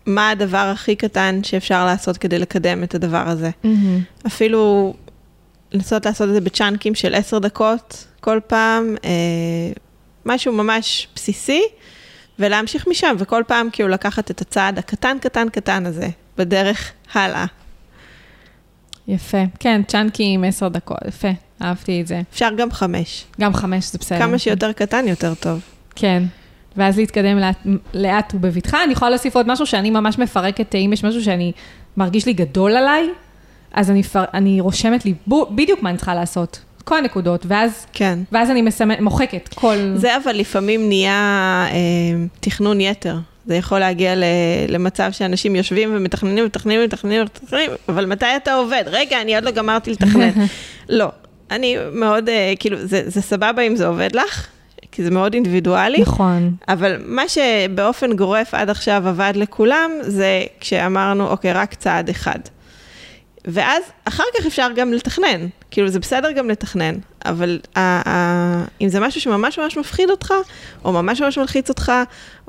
מה הדבר הכי קטן שאפשר לעשות כדי לקדם את הדבר הזה. אפילו לנסות לעשות את זה בצ'אנקים של עשר דקות כל פעם, אה, משהו ממש בסיסי, ולהמשיך משם, וכל פעם כאילו לקחת את הצעד הקטן, קטן, קטן הזה, בדרך הלאה. יפה. כן, צ'אנקים, עשר דקות, יפה, אהבתי את זה. אפשר גם חמש. גם חמש זה בסדר. כמה שיותר קטן, יותר טוב. כן. ואז להתקדם לאט, לאט ובבטחה. אני יכולה להוסיף עוד משהו שאני ממש מפרקת, אם יש משהו שאני מרגיש לי גדול עליי, אז אני, פר, אני רושמת לי ב, בדיוק מה אני צריכה לעשות. כל הנקודות, ואז, כן. ואז אני מסמנת, מוחקת כל... זה אבל לפעמים נהיה אה, תכנון יתר. זה יכול להגיע ל, למצב שאנשים יושבים ומתכננים, מתכננים, מתכננים, מתכננים, אבל מתי אתה עובד? רגע, אני עוד לא גמרתי לתכנן. לא. אני מאוד, אה, כאילו, זה, זה סבבה אם זה עובד לך, כי זה מאוד אינדיבידואלי. נכון. אבל מה שבאופן גורף עד עכשיו עבד לכולם, זה כשאמרנו, אוקיי, רק צעד אחד. ואז אחר כך אפשר גם לתכנן, כאילו זה בסדר גם לתכנן, אבל ה- ה- אם זה משהו שממש ממש מפחיד אותך, או ממש ממש מלחיץ אותך,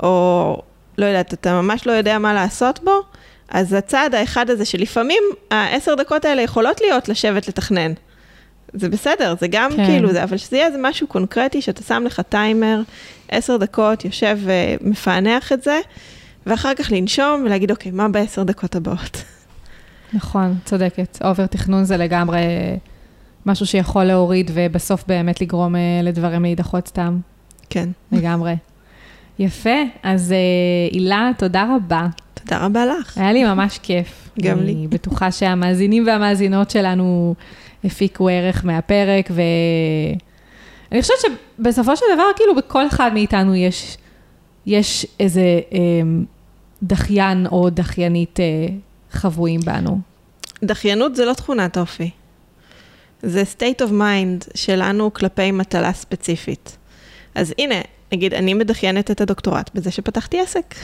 או לא יודעת, אתה ממש לא יודע מה לעשות בו, אז הצעד האחד הזה שלפעמים העשר דקות האלה יכולות להיות לשבת לתכנן. זה בסדר, זה גם כן. כן. כאילו זה, אבל שזה יהיה איזה משהו קונקרטי, שאתה שם לך טיימר, עשר דקות, יושב ומפענח את זה, ואחר כך לנשום ולהגיד, אוקיי, מה בעשר דקות הבאות? נכון, צודקת. over תכנון זה לגמרי משהו שיכול להוריד ובסוף באמת לגרום אה, לדברים להידחות סתם. כן. לגמרי. יפה, אז אה, הילה, תודה רבה. תודה רבה לך. היה לי ממש כיף. גם אני לי. בטוחה שהמאזינים והמאזינות שלנו הפיקו ערך מהפרק, ואני חושבת שבסופו של דבר, כאילו, בכל אחד מאיתנו יש, יש איזה אה, דחיין או דחיינית אה, חבויים בנו. דחיינות זה לא תכונת אופי. זה state of mind שלנו כלפי מטלה ספציפית. אז הנה, נגיד, אני מדחיינת את הדוקטורט בזה שפתחתי עסק.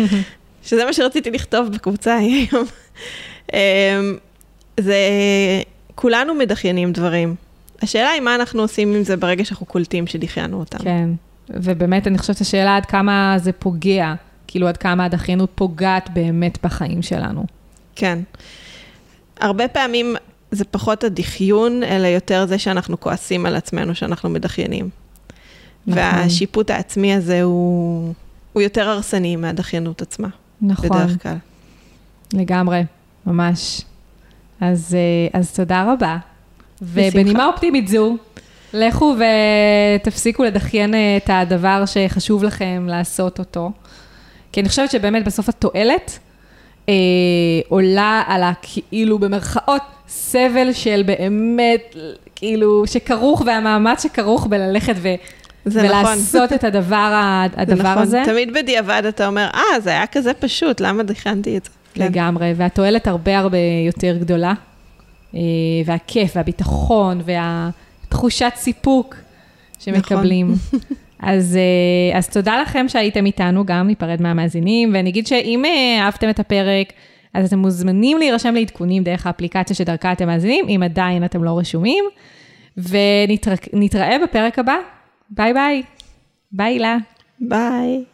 שזה מה שרציתי לכתוב בקבוצה היום. אמ, זה, כולנו מדחיינים דברים. השאלה היא מה אנחנו עושים עם זה ברגע שאנחנו קולטים שדחיינו אותם. כן, ובאמת אני חושבת השאלה עד כמה זה פוגע, כאילו עד כמה הדחיינות פוגעת באמת בחיים שלנו. כן. הרבה פעמים זה פחות הדחיון, אלא יותר זה שאנחנו כועסים על עצמנו שאנחנו מדחיינים. נכון. והשיפוט העצמי הזה הוא, הוא יותר הרסני מהדחיינות עצמה. נכון. בדרך כלל. לגמרי, ממש. אז, אה, אז תודה רבה. ובנימה אופטימית זו, לכו ותפסיקו לדחיין אה, את הדבר שחשוב לכם לעשות אותו. כי אני חושבת שבאמת בסוף התועלת אה, עולה על הכאילו במרכאות סבל של באמת, כאילו, שכרוך והמאמץ שכרוך בללכת ו... זה ולעשות נכון. את הדבר, הדבר זה נכון. הזה. תמיד בדיעבד אתה אומר, אה, זה היה כזה פשוט, למה דחיינתי את זה? כן. לגמרי, והתועלת הרבה הרבה יותר גדולה. אה, והכיף, והביטחון, והתחושת סיפוק שמקבלים. נכון. אז, אה, אז תודה לכם שהייתם איתנו, גם ניפרד מהמאזינים, ואני אגיד שאם אה, אהבתם את הפרק, אז אתם מוזמנים להירשם לעדכונים דרך האפליקציה שדרכה אתם מאזינים, אם עדיין אתם לא רשומים, ונתראה בפרק הבא. ביי ביי. ביי, הילה. ביי.